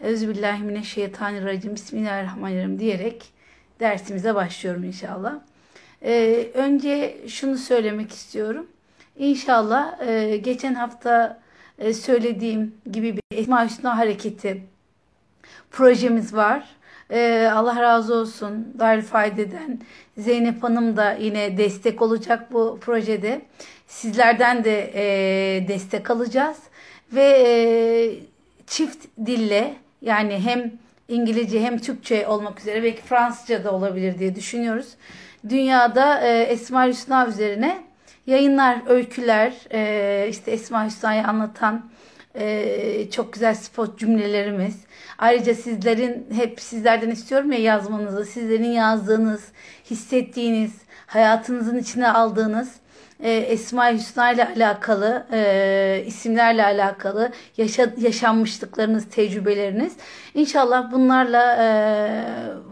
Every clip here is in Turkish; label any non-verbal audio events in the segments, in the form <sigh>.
Euzubillahimineşşeytanirracim. Bismillahirrahmanirrahim diyerek dersimize başlıyorum inşallah. Ee, önce şunu söylemek istiyorum. İnşallah e, geçen hafta e, söylediğim gibi bir Esma Hüsna Hareketi projemiz var. Ee, Allah razı olsun Darülfayde'den Zeynep Hanım da yine destek olacak bu projede. Sizlerden de e, destek alacağız ve e, çift dille yani hem İngilizce hem Türkçe olmak üzere belki Fransızca da olabilir diye düşünüyoruz. Dünyada e, Esma Hüsna üzerine yayınlar, öyküler, e, işte Esma Hüsna'yı anlatan e, çok güzel spot cümlelerimiz. Ayrıca sizlerin hep sizlerden istiyorum ya yazmanızı, sizlerin yazdığınız, hissettiğiniz, hayatınızın içine aldığınız e, Esma Hüsna ile alakalı, e, isimlerle alakalı yaşa, yaşanmışlıklarınız, tecrübeleriniz. İnşallah bunlarla e,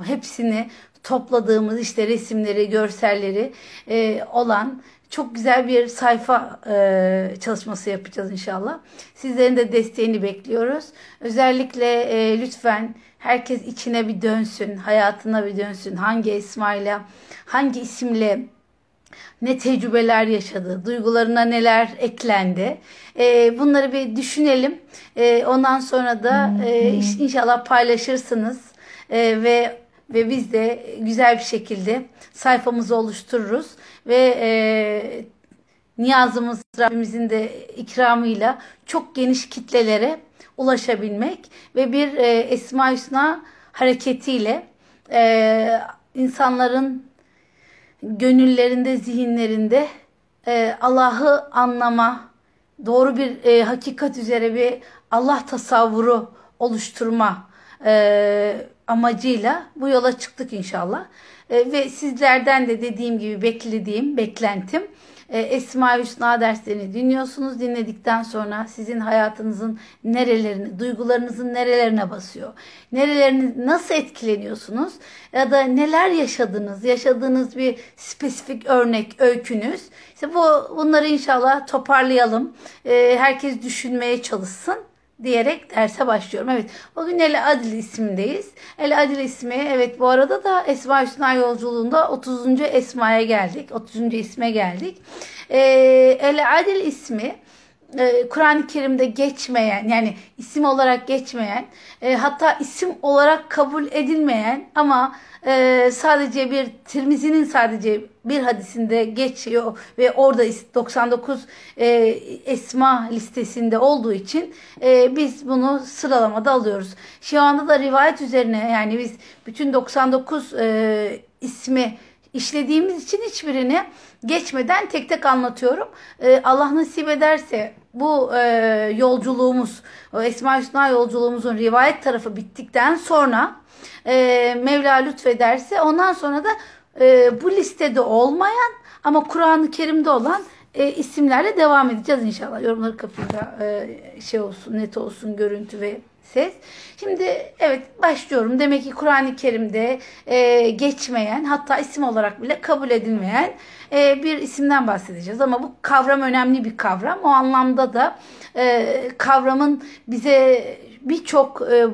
hepsini topladığımız işte resimleri, görselleri e, olan çok güzel bir sayfa e, çalışması yapacağız inşallah. Sizlerin de desteğini bekliyoruz. Özellikle e, lütfen herkes içine bir dönsün, hayatına bir dönsün. Hangi esmayla, hangi isimle ne tecrübeler yaşadı, duygularına neler eklendi. E, bunları bir düşünelim. E, ondan sonra da e, inşallah paylaşırsınız e, ve ve biz de güzel bir şekilde sayfamızı oluştururuz ve e, niyazımız Rabbimizin de ikramıyla çok geniş kitlelere ulaşabilmek ve bir e, Esma Hüsna hareketiyle e, insanların gönüllerinde, zihinlerinde e, Allah'ı anlama, doğru bir e, hakikat üzere bir Allah tasavvuru oluşturma e, amacıyla bu yola çıktık inşallah. E, ve sizlerden de dediğim gibi beklediğim, beklentim Esma Hüsna derslerini dinliyorsunuz. Dinledikten sonra sizin hayatınızın nerelerini, duygularınızın nerelerine basıyor? Nerelerini nasıl etkileniyorsunuz? Ya da neler yaşadınız? Yaşadığınız bir spesifik örnek, öykünüz. İşte bu bunları inşallah toparlayalım. E, herkes düşünmeye çalışsın diyerek derse başlıyorum. Evet bugün El Adil ismindeyiz. El Adil ismi evet bu arada da Esma Hüsna yolculuğunda 30. Esma'ya geldik. 30. isme geldik. Ee, El Adil ismi e, Kur'an-ı Kerim'de geçmeyen yani isim olarak geçmeyen e, hatta isim olarak kabul edilmeyen ama e, sadece bir Tirmizi'nin sadece bir hadisinde geçiyor ve orada 99 e, esma listesinde olduğu için e, biz bunu sıralamada alıyoruz. Şu anda da rivayet üzerine yani biz bütün 99 e, ismi işlediğimiz için hiçbirini geçmeden tek tek anlatıyorum. E, Allah nasip ederse bu e, yolculuğumuz, Esma Hüsna yolculuğumuzun rivayet tarafı bittikten sonra e, Mevla lütfederse ondan sonra da e, bu listede olmayan ama Kur'an-ı Kerim'de olan e, isimlerle devam edeceğiz inşallah. Yorumları kapıyla e, şey olsun, net olsun, görüntü ve ses. Şimdi evet başlıyorum. Demek ki Kur'an-ı Kerim'de e, geçmeyen hatta isim olarak bile kabul edilmeyen e, bir isimden bahsedeceğiz. Ama bu kavram önemli bir kavram. O anlamda da e, kavramın bize birçok e,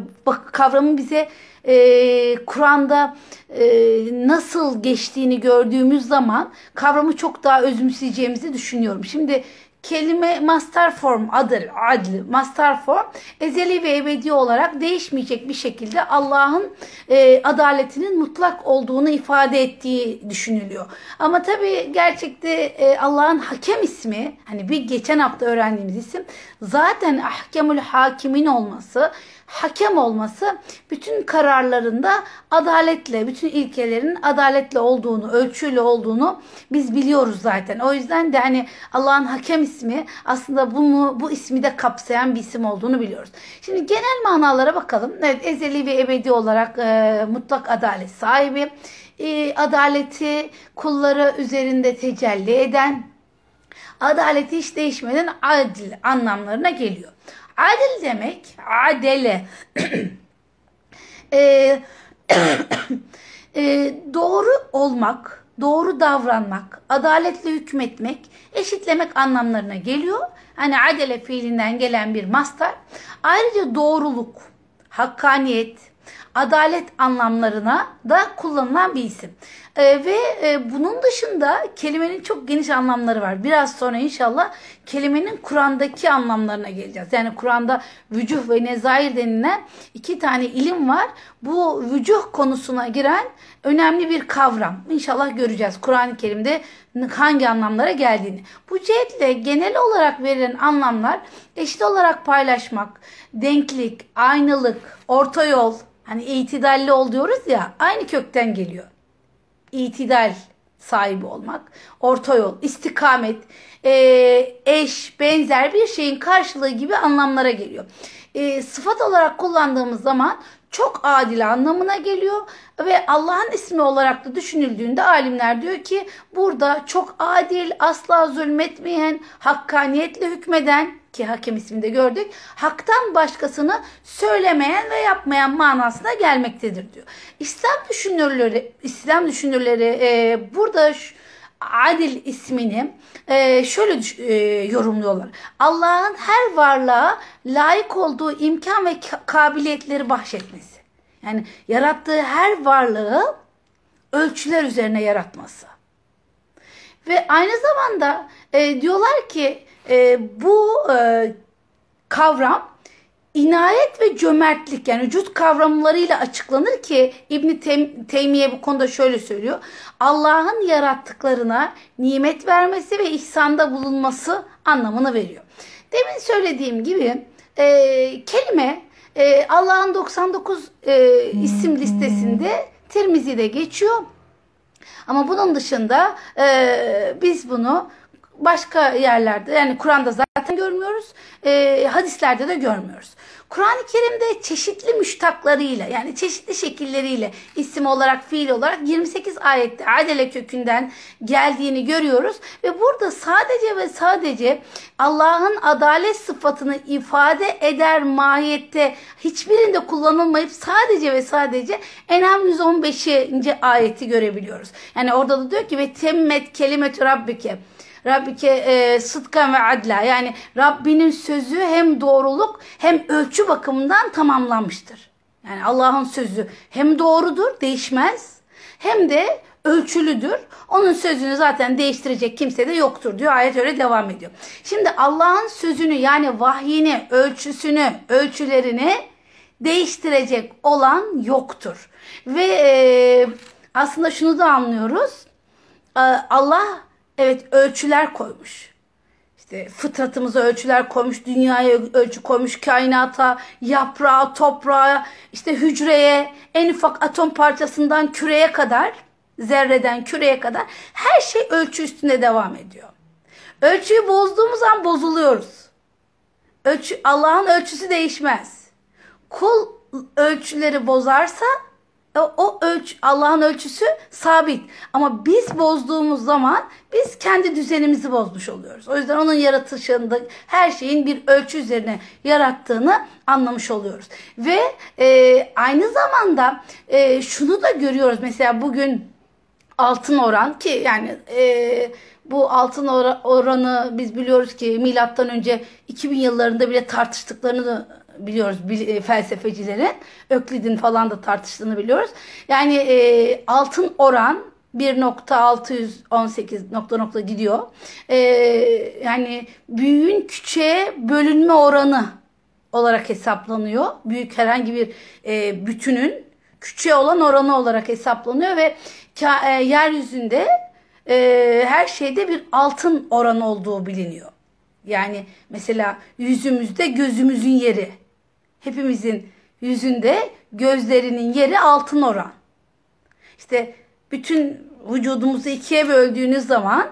kavramın bize e, Kur'an'da e, nasıl geçtiğini gördüğümüz zaman kavramı çok daha özümseyeceğimizi düşünüyorum. Şimdi kelime master form adır, adl, master form ezeli ve ebedi olarak değişmeyecek bir şekilde Allah'ın e, adaletinin mutlak olduğunu ifade ettiği düşünülüyor. Ama tabi gerçekte e, Allah'ın hakem ismi hani bir geçen hafta öğrendiğimiz isim zaten ahkemül hakimin olması hakem olması bütün kararlarında adaletle, bütün ilkelerin adaletle olduğunu, ölçüyle olduğunu biz biliyoruz zaten. O yüzden de hani Allah'ın hakem ismi aslında bunu bu ismi de kapsayan bir isim olduğunu biliyoruz. Şimdi genel manalara bakalım. Evet ezeli ve ebedi olarak e, mutlak adalet sahibi, e, adaleti kulları üzerinde tecelli eden, adaleti hiç değişmeden adil anlamlarına geliyor. Adil demek adele <clears throat> e, <coughs> e, doğru olmak, doğru davranmak, adaletle hükmetmek, eşitlemek anlamlarına geliyor. Hani adele fiilinden gelen bir mastar. Ayrıca doğruluk, hakkaniyet, adalet anlamlarına da kullanılan bir isim. Ee, ve e, bunun dışında kelimenin çok geniş anlamları var. Biraz sonra inşallah kelimenin Kur'an'daki anlamlarına geleceğiz. Yani Kur'an'da vücuh ve nezair denilen iki tane ilim var. Bu vücuh konusuna giren önemli bir kavram. İnşallah göreceğiz Kur'an-ı Kerim'de hangi anlamlara geldiğini. Bu cihetle genel olarak verilen anlamlar eşit olarak paylaşmak, denklik, aynılık, orta yol, hani itidalli ol diyoruz ya aynı kökten geliyor itidal sahibi olmak, orta yol, istikamet, e, eş, benzer bir şeyin karşılığı gibi anlamlara geliyor. E, sıfat olarak kullandığımız zaman çok adil anlamına geliyor ve Allah'ın ismi olarak da düşünüldüğünde alimler diyor ki burada çok adil, asla zulmetmeyen, hakkaniyetle hükmeden ki hakem isminde gördük. Haktan başkasını söylemeyen ve yapmayan manasına gelmektedir diyor. İslam düşünürleri İslam düşünürleri e, burada şu, Adil ismini e, şöyle e, yorumluyorlar. Allah'ın her varlığa layık olduğu imkan ve kabiliyetleri bahşetmesi. Yani yarattığı her varlığı ölçüler üzerine yaratması. Ve aynı zamanda e, diyorlar ki e, bu e, kavram inayet ve cömertlik yani vücut kavramlarıyla açıklanır ki İbn Teymiye bu konuda şöyle söylüyor. Allah'ın yarattıklarına nimet vermesi ve ihsanda bulunması anlamını veriyor. Demin söylediğim gibi e, kelime e, Allah'ın 99 e, isim listesinde Tirmizi'de geçiyor. Ama bunun dışında e, biz bunu başka yerlerde yani Kur'an'da zaten görmüyoruz. E, hadislerde de görmüyoruz. Kur'an-ı Kerim'de çeşitli müştaklarıyla yani çeşitli şekilleriyle isim olarak fiil olarak 28 ayette adele kökünden geldiğini görüyoruz. Ve burada sadece ve sadece Allah'ın adalet sıfatını ifade eder mahiyette hiçbirinde kullanılmayıp sadece ve sadece Enam 115. ayeti görebiliyoruz. Yani orada da diyor ki ve temmet kelimetü rabbike Rabbike e, sıdkan ve adla yani Rabbinin sözü hem doğruluk hem ölçü bakımından tamamlanmıştır. Yani Allah'ın sözü hem doğrudur, değişmez hem de ölçülüdür. Onun sözünü zaten değiştirecek kimse de yoktur diyor. Ayet öyle devam ediyor. Şimdi Allah'ın sözünü yani vahyini, ölçüsünü, ölçülerini değiştirecek olan yoktur. Ve e, aslında şunu da anlıyoruz. E, Allah Evet ölçüler koymuş. İşte fıtratımıza ölçüler koymuş, dünyaya ölçü koymuş, kainata, yaprağa, toprağa, işte hücreye, en ufak atom parçasından küreye kadar, zerreden küreye kadar her şey ölçü üstünde devam ediyor. Ölçüyü bozduğumuz an bozuluyoruz. Ölçü, Allah'ın ölçüsü değişmez. Kul ölçüleri bozarsa o ölç Allah'ın ölçüsü sabit. Ama biz bozduğumuz zaman biz kendi düzenimizi bozmuş oluyoruz. O yüzden onun yaratışında her şeyin bir ölçü üzerine yarattığını anlamış oluyoruz. Ve e, aynı zamanda e, şunu da görüyoruz. Mesela bugün altın oran ki yani e, bu altın oranı biz biliyoruz ki milattan önce 2000 yıllarında bile tartıştıklarını biliyoruz e, felsefecilerin. Öklid'in falan da tartıştığını biliyoruz. Yani e, altın oran 1.618 nokta nokta gidiyor. E, yani büyüğün küçüğe bölünme oranı olarak hesaplanıyor. Büyük herhangi bir e, bütünün küçüğe olan oranı olarak hesaplanıyor ve e, yeryüzünde e, her şeyde bir altın oranı olduğu biliniyor. Yani mesela yüzümüzde gözümüzün yeri hepimizin yüzünde gözlerinin yeri altın oran. İşte bütün vücudumuzu ikiye böldüğünüz zaman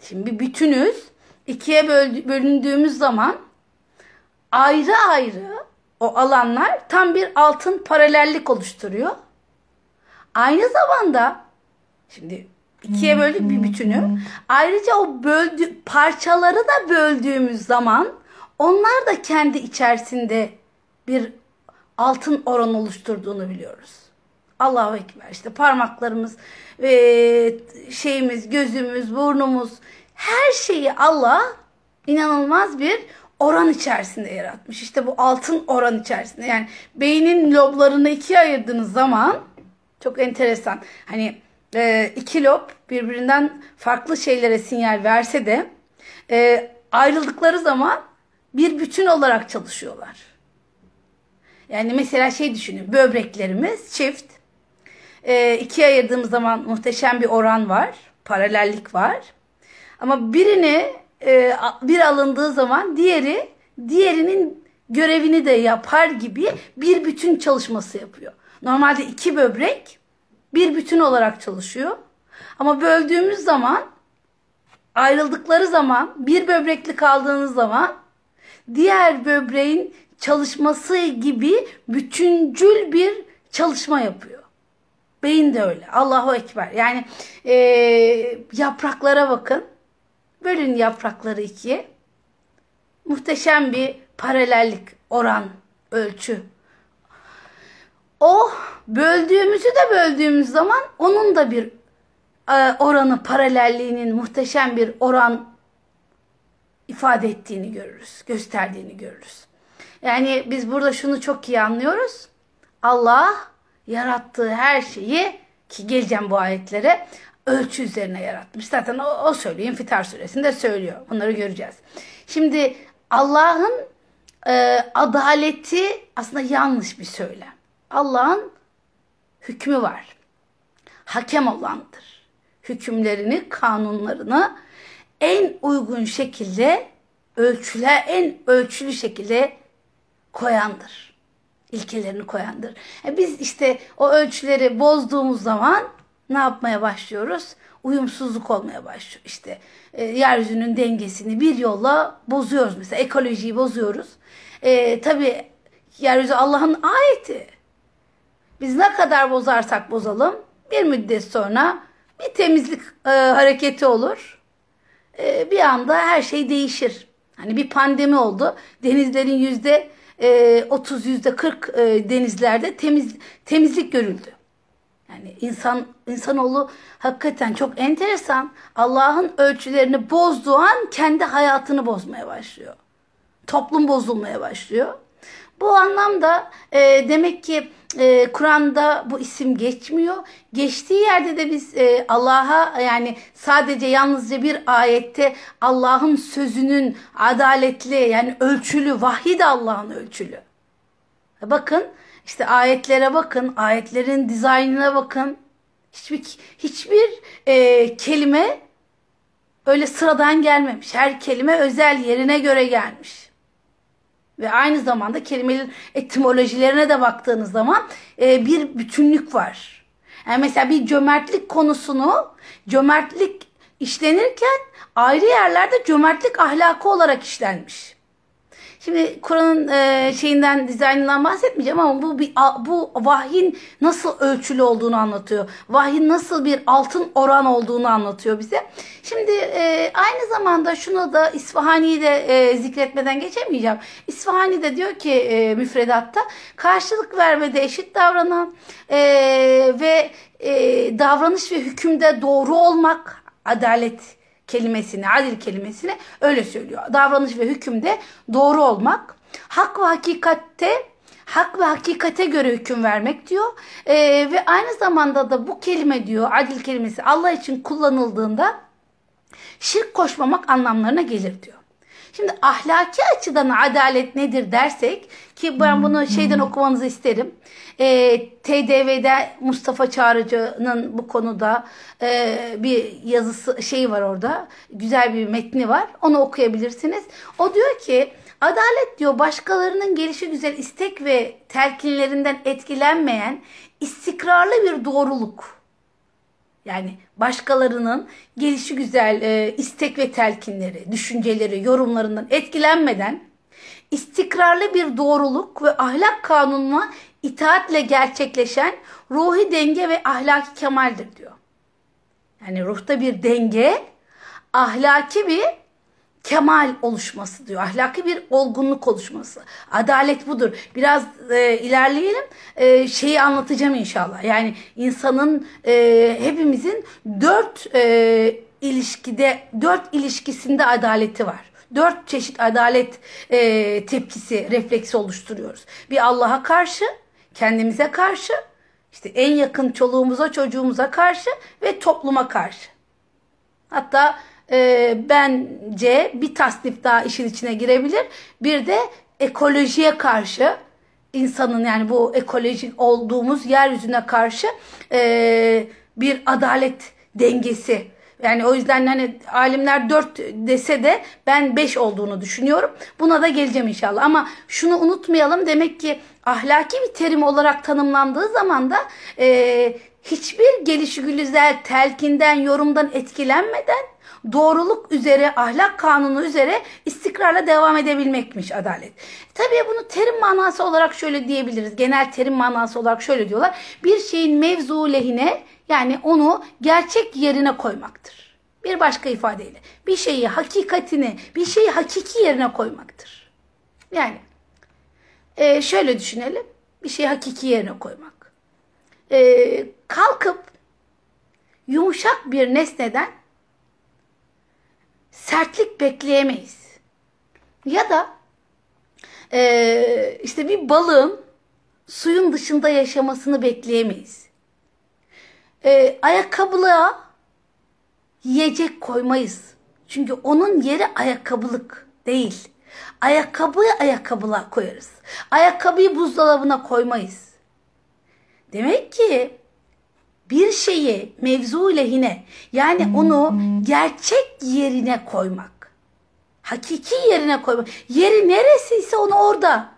şimdi bütünüz ikiye bölündüğümüz zaman ayrı ayrı o alanlar tam bir altın paralellik oluşturuyor. Aynı zamanda şimdi ikiye böldük bir bütünü. Ayrıca o böldü parçaları da böldüğümüz zaman onlar da kendi içerisinde bir altın oran oluşturduğunu biliyoruz. Allahu Ekber. İşte parmaklarımız, ve şeyimiz, gözümüz, burnumuz her şeyi Allah inanılmaz bir oran içerisinde yaratmış. İşte bu altın oran içerisinde. Yani beynin loblarını ikiye ayırdığınız zaman çok enteresan. Hani e, iki lob birbirinden farklı şeylere sinyal verse de e, ayrıldıkları zaman bir bütün olarak çalışıyorlar. Yani mesela şey düşünün böbreklerimiz çift. E, ikiye ayırdığımız zaman muhteşem bir oran var. Paralellik var. Ama birini e, bir alındığı zaman diğeri diğerinin görevini de yapar gibi bir bütün çalışması yapıyor. Normalde iki böbrek bir bütün olarak çalışıyor. Ama böldüğümüz zaman ayrıldıkları zaman bir böbrekli kaldığınız zaman diğer böbreğin çalışması gibi bütüncül bir çalışma yapıyor. Beyin de öyle. Allahu Ekber. Yani e, yapraklara bakın. Bölün yaprakları ikiye. Muhteşem bir paralellik, oran, ölçü. O böldüğümüzü de böldüğümüz zaman onun da bir e, oranı, paralelliğinin muhteşem bir oran ifade ettiğini görürüz, gösterdiğini görürüz. Yani biz burada şunu çok iyi anlıyoruz. Allah yarattığı her şeyi ki geleceğim bu ayetlere ölçü üzerine yaratmış. Zaten o, o söylüyor. İnfitar suresinde söylüyor. Bunları göreceğiz. Şimdi Allah'ın e, adaleti aslında yanlış bir söylem. Allah'ın hükmü var. Hakem olandır. Hükümlerini, kanunlarını en uygun şekilde ölçüler, en ölçülü şekilde koyandır. İlkelerini koyandır. Yani e biz işte o ölçüleri bozduğumuz zaman ne yapmaya başlıyoruz? Uyumsuzluk olmaya başlıyor. İşte e, yeryüzünün dengesini bir yolla bozuyoruz. Mesela ekolojiyi bozuyoruz. E, tabii yeryüzü Allah'ın ayeti. Biz ne kadar bozarsak bozalım bir müddet sonra bir temizlik e, hareketi olur. E, bir anda her şey değişir. Hani bir pandemi oldu. Denizlerin yüzde 30 e, yüzde 40 e, denizlerde temiz temizlik görüldü. Yani insan insanoğlu hakikaten çok enteresan. Allah'ın ölçülerini bozduğu an kendi hayatını bozmaya başlıyor. Toplum bozulmaya başlıyor. Bu anlamda e, demek ki e, Kur'an'da bu isim geçmiyor. Geçtiği yerde de biz e, Allah'a yani sadece yalnızca bir ayette Allah'ın sözünün adaletli yani ölçülü, vahiy de Allah'ın ölçülü. Bakın işte ayetlere bakın, ayetlerin dizaynına bakın. Hiçbir hiçbir e, kelime öyle sıradan gelmemiş. Her kelime özel yerine göre gelmiş. Ve aynı zamanda kelimelerin etimolojilerine de baktığınız zaman e, bir bütünlük var. Yani mesela bir cömertlik konusunu cömertlik işlenirken ayrı yerlerde cömertlik ahlakı olarak işlenmiş. Şimdi Kur'an'ın e, şeyinden dizaynından bahsetmeyeceğim ama bu bir bu vahyin nasıl ölçülü olduğunu anlatıyor. Vahyin nasıl bir altın oran olduğunu anlatıyor bize. Şimdi e, aynı zamanda şunu da İsfahani'yi de e, zikretmeden geçemeyeceğim. İsfahani de diyor ki e, müfredatta karşılık vermede eşit davranan e, ve e, davranış ve hükümde doğru olmak adalet kelimesini, adil kelimesini öyle söylüyor. Davranış ve hükümde doğru olmak, hak ve hakikatte hak ve hakikate göre hüküm vermek diyor. Ee, ve aynı zamanda da bu kelime diyor, adil kelimesi Allah için kullanıldığında şirk koşmamak anlamlarına gelir diyor. Şimdi ahlaki açıdan adalet nedir dersek ki ben bunu şeyden okumanızı isterim. E, TDV'de Mustafa Çağrıcı'nın bu konuda e, bir yazısı şey var orada. Güzel bir metni var. Onu okuyabilirsiniz. O diyor ki adalet diyor başkalarının gelişi güzel istek ve telkinlerinden etkilenmeyen istikrarlı bir doğruluk. Yani başkalarının gelişi güzel e, istek ve telkinleri, düşünceleri, yorumlarından etkilenmeden istikrarlı bir doğruluk ve ahlak kanununa itaatle gerçekleşen ruhi denge ve ahlaki kemaldir diyor. Yani ruhta bir denge, ahlaki bir kemal oluşması diyor. Ahlaki bir olgunluk oluşması. Adalet budur. Biraz e, ilerleyelim. E, şeyi anlatacağım inşallah. Yani insanın e, hepimizin dört e, ilişkide, dört ilişkisinde adaleti var. Dört çeşit adalet e, tepkisi, refleksi oluşturuyoruz. Bir Allah'a karşı, kendimize karşı, işte en yakın çoluğumuza, çocuğumuza karşı ve topluma karşı. Hatta e, bence bir tasnif daha işin içine girebilir. Bir de ekolojiye karşı insanın yani bu ekolojik olduğumuz yeryüzüne karşı e, bir adalet dengesi. Yani o yüzden hani alimler dört dese de ben beş olduğunu düşünüyorum. Buna da geleceğim inşallah. Ama şunu unutmayalım demek ki ahlaki bir terim olarak tanımlandığı zaman da e, hiçbir gelişigüzel telkinden, yorumdan etkilenmeden doğruluk üzere, ahlak kanunu üzere istikrarla devam edebilmekmiş adalet. Tabii bunu terim manası olarak şöyle diyebiliriz. Genel terim manası olarak şöyle diyorlar. Bir şeyin mevzu lehine yani onu gerçek yerine koymaktır. Bir başka ifadeyle bir şeyi hakikatini, bir şeyi hakiki yerine koymaktır. Yani e, şöyle düşünelim. Bir şeyi hakiki yerine koymak. E, kalkıp yumuşak bir nesneden sertlik bekleyemeyiz. Ya da e, işte bir balığın suyun dışında yaşamasını bekleyemeyiz. E, ayakkabılığa yiyecek koymayız. Çünkü onun yeri ayakkabılık değil. Ayakkabıyı ayakkabılığa koyarız. Ayakkabıyı buzdolabına koymayız. Demek ki bir şeyi mevzu lehine yani onu gerçek yerine koymak. Hakiki yerine koymak. Yeri neresiyse onu orada.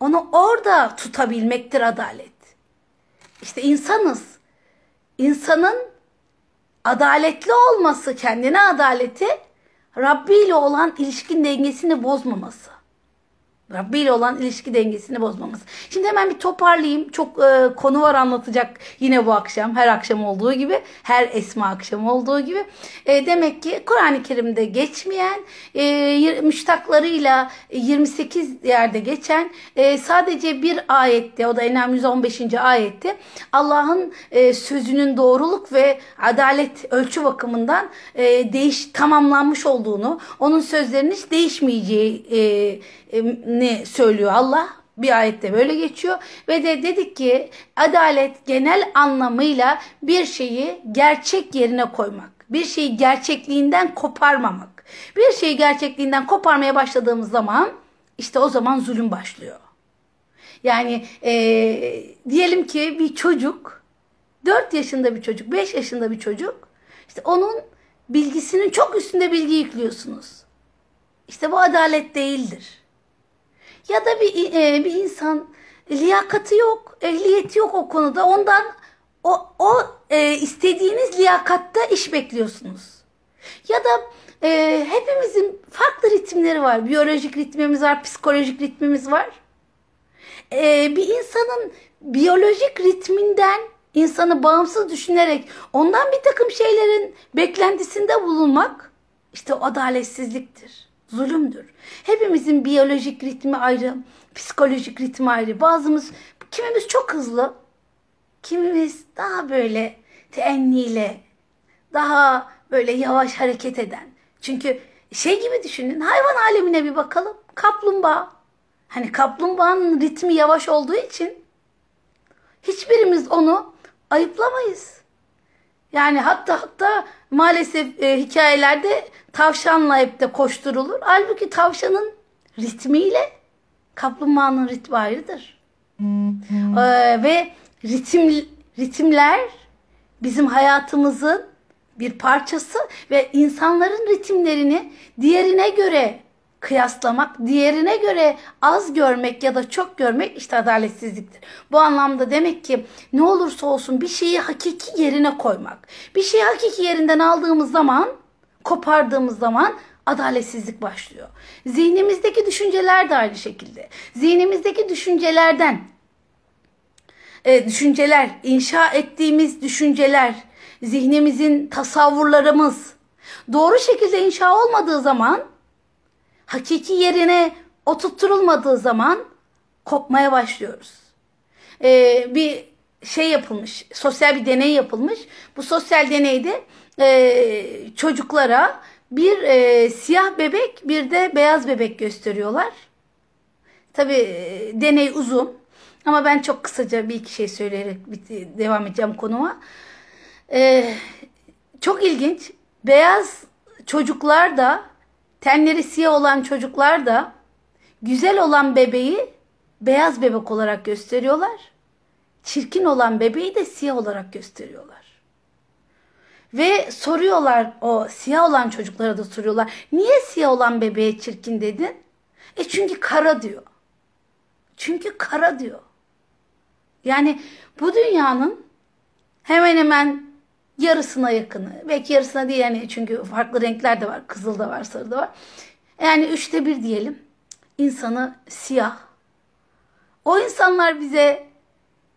Onu orada tutabilmektir adalet. İşte insanız. İnsanın adaletli olması, kendine adaleti Rabbi ile olan ilişkin dengesini bozmaması. Rabbi ile olan ilişki dengesini bozmamız. Şimdi hemen bir toparlayayım. Çok e, konu var anlatacak yine bu akşam. Her akşam olduğu gibi. Her esma akşamı olduğu gibi. E, demek ki Kur'an-ı Kerim'de geçmeyen, e, müştaklarıyla 28 yerde geçen e, sadece bir ayette, o da Enam 115. ayette Allah'ın e, sözünün doğruluk ve adalet ölçü bakımından e, değiş tamamlanmış olduğunu, onun sözlerinin hiç değişmeyeceği e, ne söylüyor Allah? Bir ayette böyle geçiyor ve de dedik ki adalet genel anlamıyla bir şeyi gerçek yerine koymak. Bir şeyi gerçekliğinden koparmamak. Bir şeyi gerçekliğinden koparmaya başladığımız zaman işte o zaman zulüm başlıyor. Yani e, diyelim ki bir çocuk 4 yaşında bir çocuk, 5 yaşında bir çocuk işte onun bilgisinin çok üstünde bilgi yüklüyorsunuz. İşte bu adalet değildir. Ya da bir, e, bir insan liyakati yok, ehliyeti yok o konuda. Ondan o, o e, istediğiniz liyakatta iş bekliyorsunuz. Ya da e, hepimizin farklı ritimleri var. Biyolojik ritmimiz var, psikolojik ritmimiz var. E, bir insanın biyolojik ritminden insanı bağımsız düşünerek ondan bir takım şeylerin beklentisinde bulunmak işte adaletsizliktir zulümdür. Hepimizin biyolojik ritmi ayrı, psikolojik ritmi ayrı. Bazımız, kimimiz çok hızlı, kimimiz daha böyle teenniyle, daha böyle yavaş hareket eden. Çünkü şey gibi düşünün, hayvan alemine bir bakalım. Kaplumbağa. Hani kaplumbağanın ritmi yavaş olduğu için hiçbirimiz onu ayıplamayız. Yani hatta hatta maalesef e, hikayelerde tavşanla hep de koşturulur. Halbuki tavşanın ritmiyle kaplumbağanın ritmi ayrıdır. Ee, ve ritim ritimler bizim hayatımızın bir parçası ve insanların ritimlerini diğerine göre kıyaslamak, diğerine göre az görmek ya da çok görmek işte adaletsizliktir. Bu anlamda demek ki ne olursa olsun bir şeyi hakiki yerine koymak. Bir şeyi hakiki yerinden aldığımız zaman, kopardığımız zaman adaletsizlik başlıyor. Zihnimizdeki düşünceler de aynı şekilde. Zihnimizdeki düşüncelerden e, düşünceler, inşa ettiğimiz düşünceler, zihnimizin tasavvurlarımız doğru şekilde inşa olmadığı zaman hakiki yerine oturtturulmadığı zaman kopmaya başlıyoruz. Ee, bir şey yapılmış, sosyal bir deney yapılmış. Bu sosyal deneyde e, çocuklara bir e, siyah bebek bir de beyaz bebek gösteriyorlar. Tabi e, deney uzun ama ben çok kısaca bir iki şey söyleyerek devam edeceğim konuma. E, çok ilginç. Beyaz çocuklar da tenleri siyah olan çocuklar da güzel olan bebeği beyaz bebek olarak gösteriyorlar. Çirkin olan bebeği de siyah olarak gösteriyorlar. Ve soruyorlar o siyah olan çocuklara da soruyorlar. Niye siyah olan bebeğe çirkin dedin? E çünkü kara diyor. Çünkü kara diyor. Yani bu dünyanın hemen hemen yarısına yakını. Belki yarısına değil yani çünkü farklı renkler de var. Kızıl da var, sarı da var. Yani üçte bir diyelim. İnsanı siyah. O insanlar bize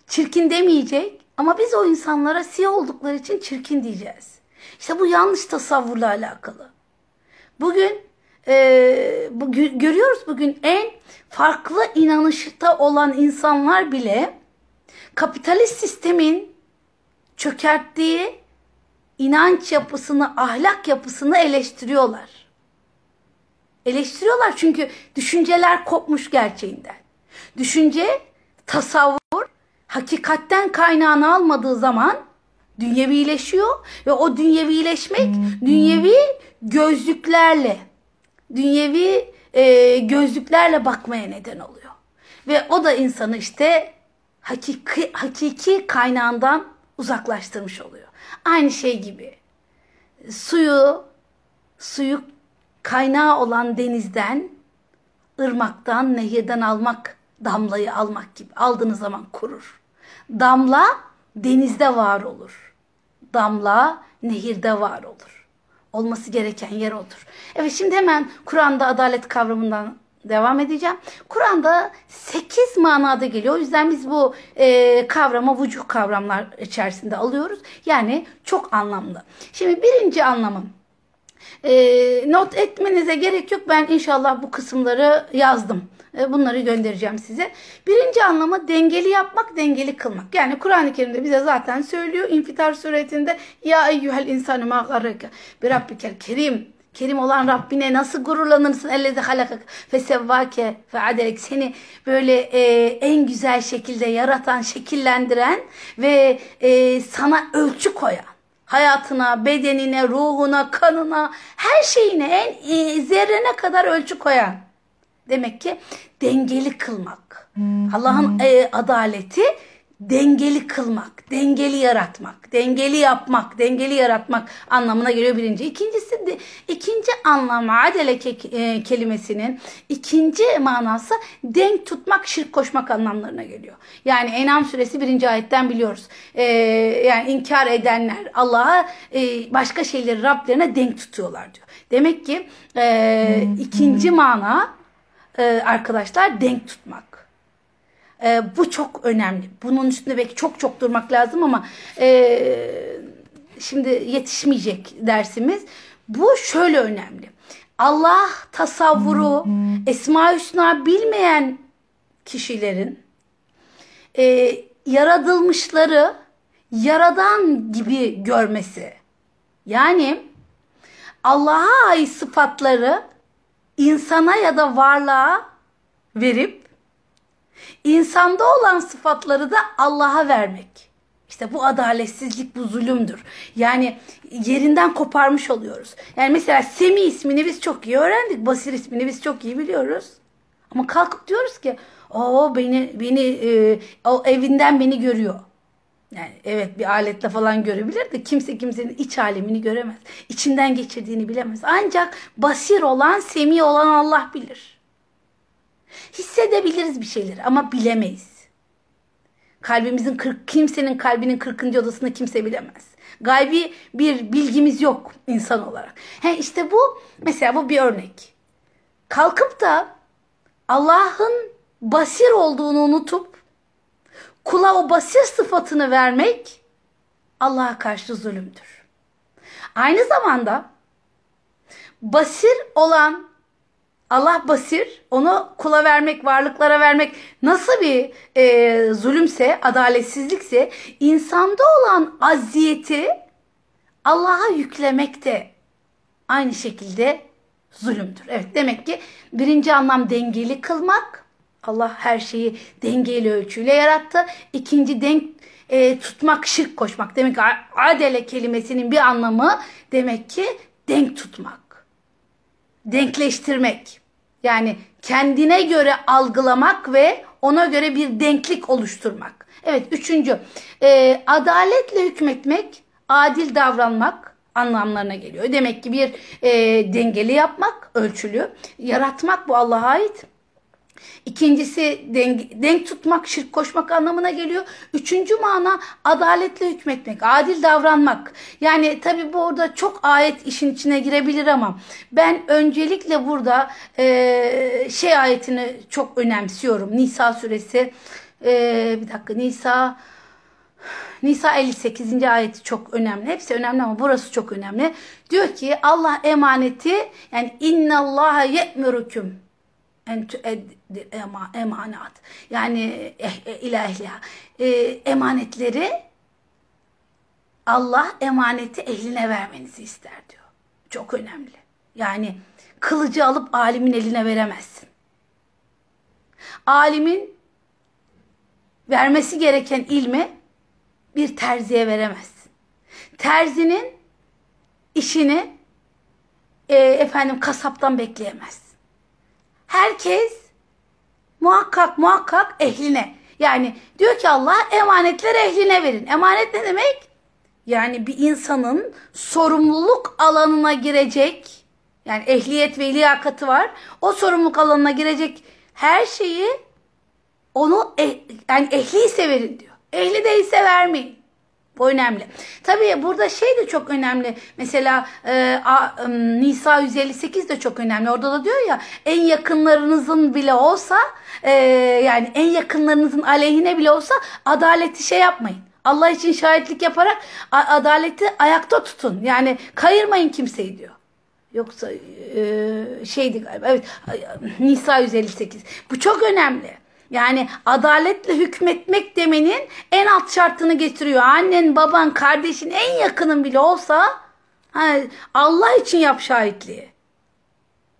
çirkin demeyecek ama biz o insanlara siyah oldukları için çirkin diyeceğiz. İşte bu yanlış tasavvurla alakalı. Bugün e, bu, görüyoruz bugün en farklı inanışta olan insanlar bile kapitalist sistemin çökerttiği inanç yapısını, ahlak yapısını eleştiriyorlar. Eleştiriyorlar çünkü düşünceler kopmuş gerçeğinden. Düşünce, tasavvur hakikatten kaynağını almadığı zaman dünyevileşiyor ve o dünyevileşmek dünyevi gözlüklerle, dünyevi e, gözlüklerle bakmaya neden oluyor. Ve o da insanı işte hakiki, hakiki kaynağından uzaklaştırmış oluyor. Aynı şey gibi suyu suyu kaynağı olan denizden, ırmaktan, nehirden almak, damlayı almak gibi aldığınız zaman kurur. Damla denizde var olur. Damla nehirde var olur. Olması gereken yer odur. Evet şimdi hemen Kur'an'da adalet kavramından devam edeceğim. Kur'an'da 8 manada geliyor. O yüzden biz bu e, kavrama vücuh kavramlar içerisinde alıyoruz. Yani çok anlamlı. Şimdi birinci anlamım. E, not etmenize gerek yok. Ben inşallah bu kısımları yazdım. E, bunları göndereceğim size. Birinci anlamı dengeli yapmak, dengeli kılmak. Yani Kur'an-ı Kerim'de bize zaten söylüyor. İnfitar suretinde ya eyyuhel insanü ma garreke rabbikel kerim Kerim olan Rabbine nasıl gururlanırsın? Ellezi halakak fe sevvake fe adelek. Seni böyle e, en güzel şekilde yaratan, şekillendiren ve e, sana ölçü koyan. Hayatına, bedenine, ruhuna, kanına, her şeyine en e, zerrene kadar ölçü koyan. Demek ki dengeli kılmak. Allah'ın e, adaleti dengeli kılmak, dengeli yaratmak, dengeli yapmak, dengeli yaratmak anlamına geliyor birinci. İkincisi de ikinci anlamı adele ke, e, kelimesinin ikinci manası denk tutmak, şirk koşmak anlamlarına geliyor. Yani Enam suresi birinci ayetten biliyoruz. E, yani inkar edenler Allah'a e, başka şeyleri Rablerine denk tutuyorlar diyor. Demek ki e, ikinci mana e, arkadaşlar denk tutmak. E, bu çok önemli. Bunun üstünde belki çok çok durmak lazım ama e, şimdi yetişmeyecek dersimiz. Bu şöyle önemli. Allah tasavvuru, Esma Hüsna bilmeyen kişilerin e, yaratılmışları yaradan gibi görmesi. Yani Allah'a ait sıfatları insana ya da varlığa verip İnsanda olan sıfatları da Allah'a vermek. İşte bu adaletsizlik, bu zulümdür. Yani yerinden koparmış oluyoruz. Yani mesela Semi ismini biz çok iyi öğrendik. Basir ismini biz çok iyi biliyoruz. Ama kalkıp diyoruz ki o beni beni e, o evinden beni görüyor. Yani evet bir aletle falan görebilir de kimse kimsenin iç alemini göremez. İçinden geçirdiğini bilemez. Ancak basir olan, semi olan Allah bilir. Hissedebiliriz bir şeyleri ama bilemeyiz. Kalbimizin kırk, kimsenin kalbinin 40. odasını kimse bilemez. Gaybi bir bilgimiz yok insan olarak. He işte bu mesela bu bir örnek. Kalkıp da Allah'ın basir olduğunu unutup kula o basir sıfatını vermek Allah'a karşı zulümdür. Aynı zamanda basir olan Allah basir, onu kula vermek, varlıklara vermek nasıl bir e, zulümse, adaletsizlikse insanda olan aziyeti Allah'a yüklemek de aynı şekilde zulümdür. Evet demek ki birinci anlam dengeli kılmak. Allah her şeyi dengeli ölçüyle yarattı. İkinci denk e, tutmak, şirk koşmak. Demek ki adele kelimesinin bir anlamı demek ki denk tutmak. Denkleştirmek. Yani kendine göre algılamak ve ona göre bir denklik oluşturmak. Evet üçüncü e, adaletle hükmetmek, adil davranmak anlamlarına geliyor. Demek ki bir e, dengeli yapmak, ölçülü. Yaratmak bu Allah'a ait. İkincisi denk, denk tutmak, şirk koşmak anlamına geliyor. Üçüncü mana adaletle hükmetmek, adil davranmak. Yani tabi burada çok ayet işin içine girebilir ama ben öncelikle burada e, şey ayetini çok önemsiyorum. Nisa suresi, e, bir dakika Nisa... Nisa 58. ayeti çok önemli. Hepsi önemli ama burası çok önemli. Diyor ki Allah emaneti yani inna Allaha ye'murukum en tueddi emanat. Yani eh, eh, ila ehliha. E, emanetleri Allah emaneti ehline vermenizi ister diyor. Çok önemli. Yani kılıcı alıp alimin eline veremezsin. Alimin vermesi gereken ilmi bir terziye veremezsin. Terzinin işini e, efendim kasaptan bekleyemezsin. Herkes muhakkak muhakkak ehline. Yani diyor ki Allah emanetleri ehline verin. Emanet ne demek? Yani bir insanın sorumluluk alanına girecek yani ehliyet ve liyakatı var. O sorumluluk alanına girecek her şeyi onu eh, yani ehliyse verin diyor. Ehli değilse vermeyin. Bu önemli. Tabii burada şey de çok önemli. Mesela e, a, Nisa 158 de çok önemli. Orada da diyor ya en yakınlarınızın bile olsa e, yani en yakınlarınızın aleyhine bile olsa adaleti şey yapmayın. Allah için şahitlik yaparak adaleti ayakta tutun. Yani kayırmayın kimseyi diyor. Yoksa e, şeydi galiba. Evet Nisa 158. Bu çok önemli. Yani adaletle hükmetmek demenin en alt şartını getiriyor. Annen, baban, kardeşin en yakının bile olsa hani Allah için yap şahitliği.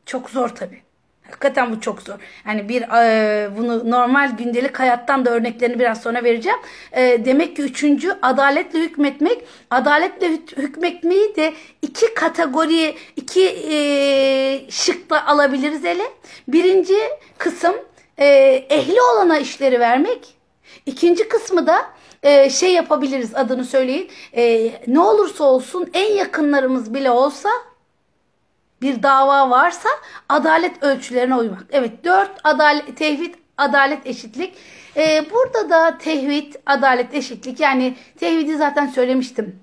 Çok zor tabii. Hakikaten bu çok zor. Yani bir e, bunu normal gündelik hayattan da örneklerini biraz sonra vereceğim. E, demek ki üçüncü adaletle hükmetmek. Adaletle hükmetmeyi de iki kategori, iki e, şıkla alabiliriz ele. Birinci kısım e, ehli olana işleri vermek. İkinci kısmı da e, şey yapabiliriz adını söyleyin. E, ne olursa olsun en yakınlarımız bile olsa bir dava varsa adalet ölçülerine uymak. Evet dört adalet, tevhid, adalet, eşitlik. Ee, burada da tevhid, adalet, eşitlik yani tevhidi zaten söylemiştim.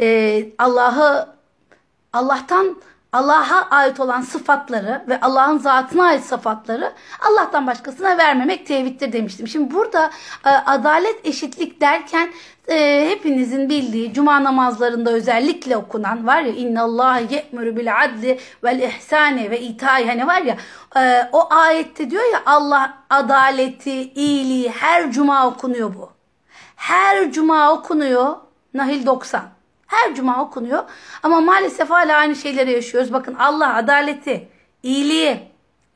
Ee, Allah'ı Allah'tan Allah'a ait olan sıfatları ve Allah'ın zatına ait sıfatları Allah'tan başkasına vermemek tevhiddir demiştim. Şimdi burada e, adalet eşitlik derken e, hepinizin bildiği cuma namazlarında özellikle okunan var ya inna Allah ye'muru bil adli vel ihsani ve itai hani var ya e, o ayette diyor ya Allah adaleti, iyiliği her cuma okunuyor bu. Her cuma okunuyor. Nahil 90. Her cuma okunuyor. Ama maalesef hala aynı şeyleri yaşıyoruz. Bakın Allah adaleti, iyiliği.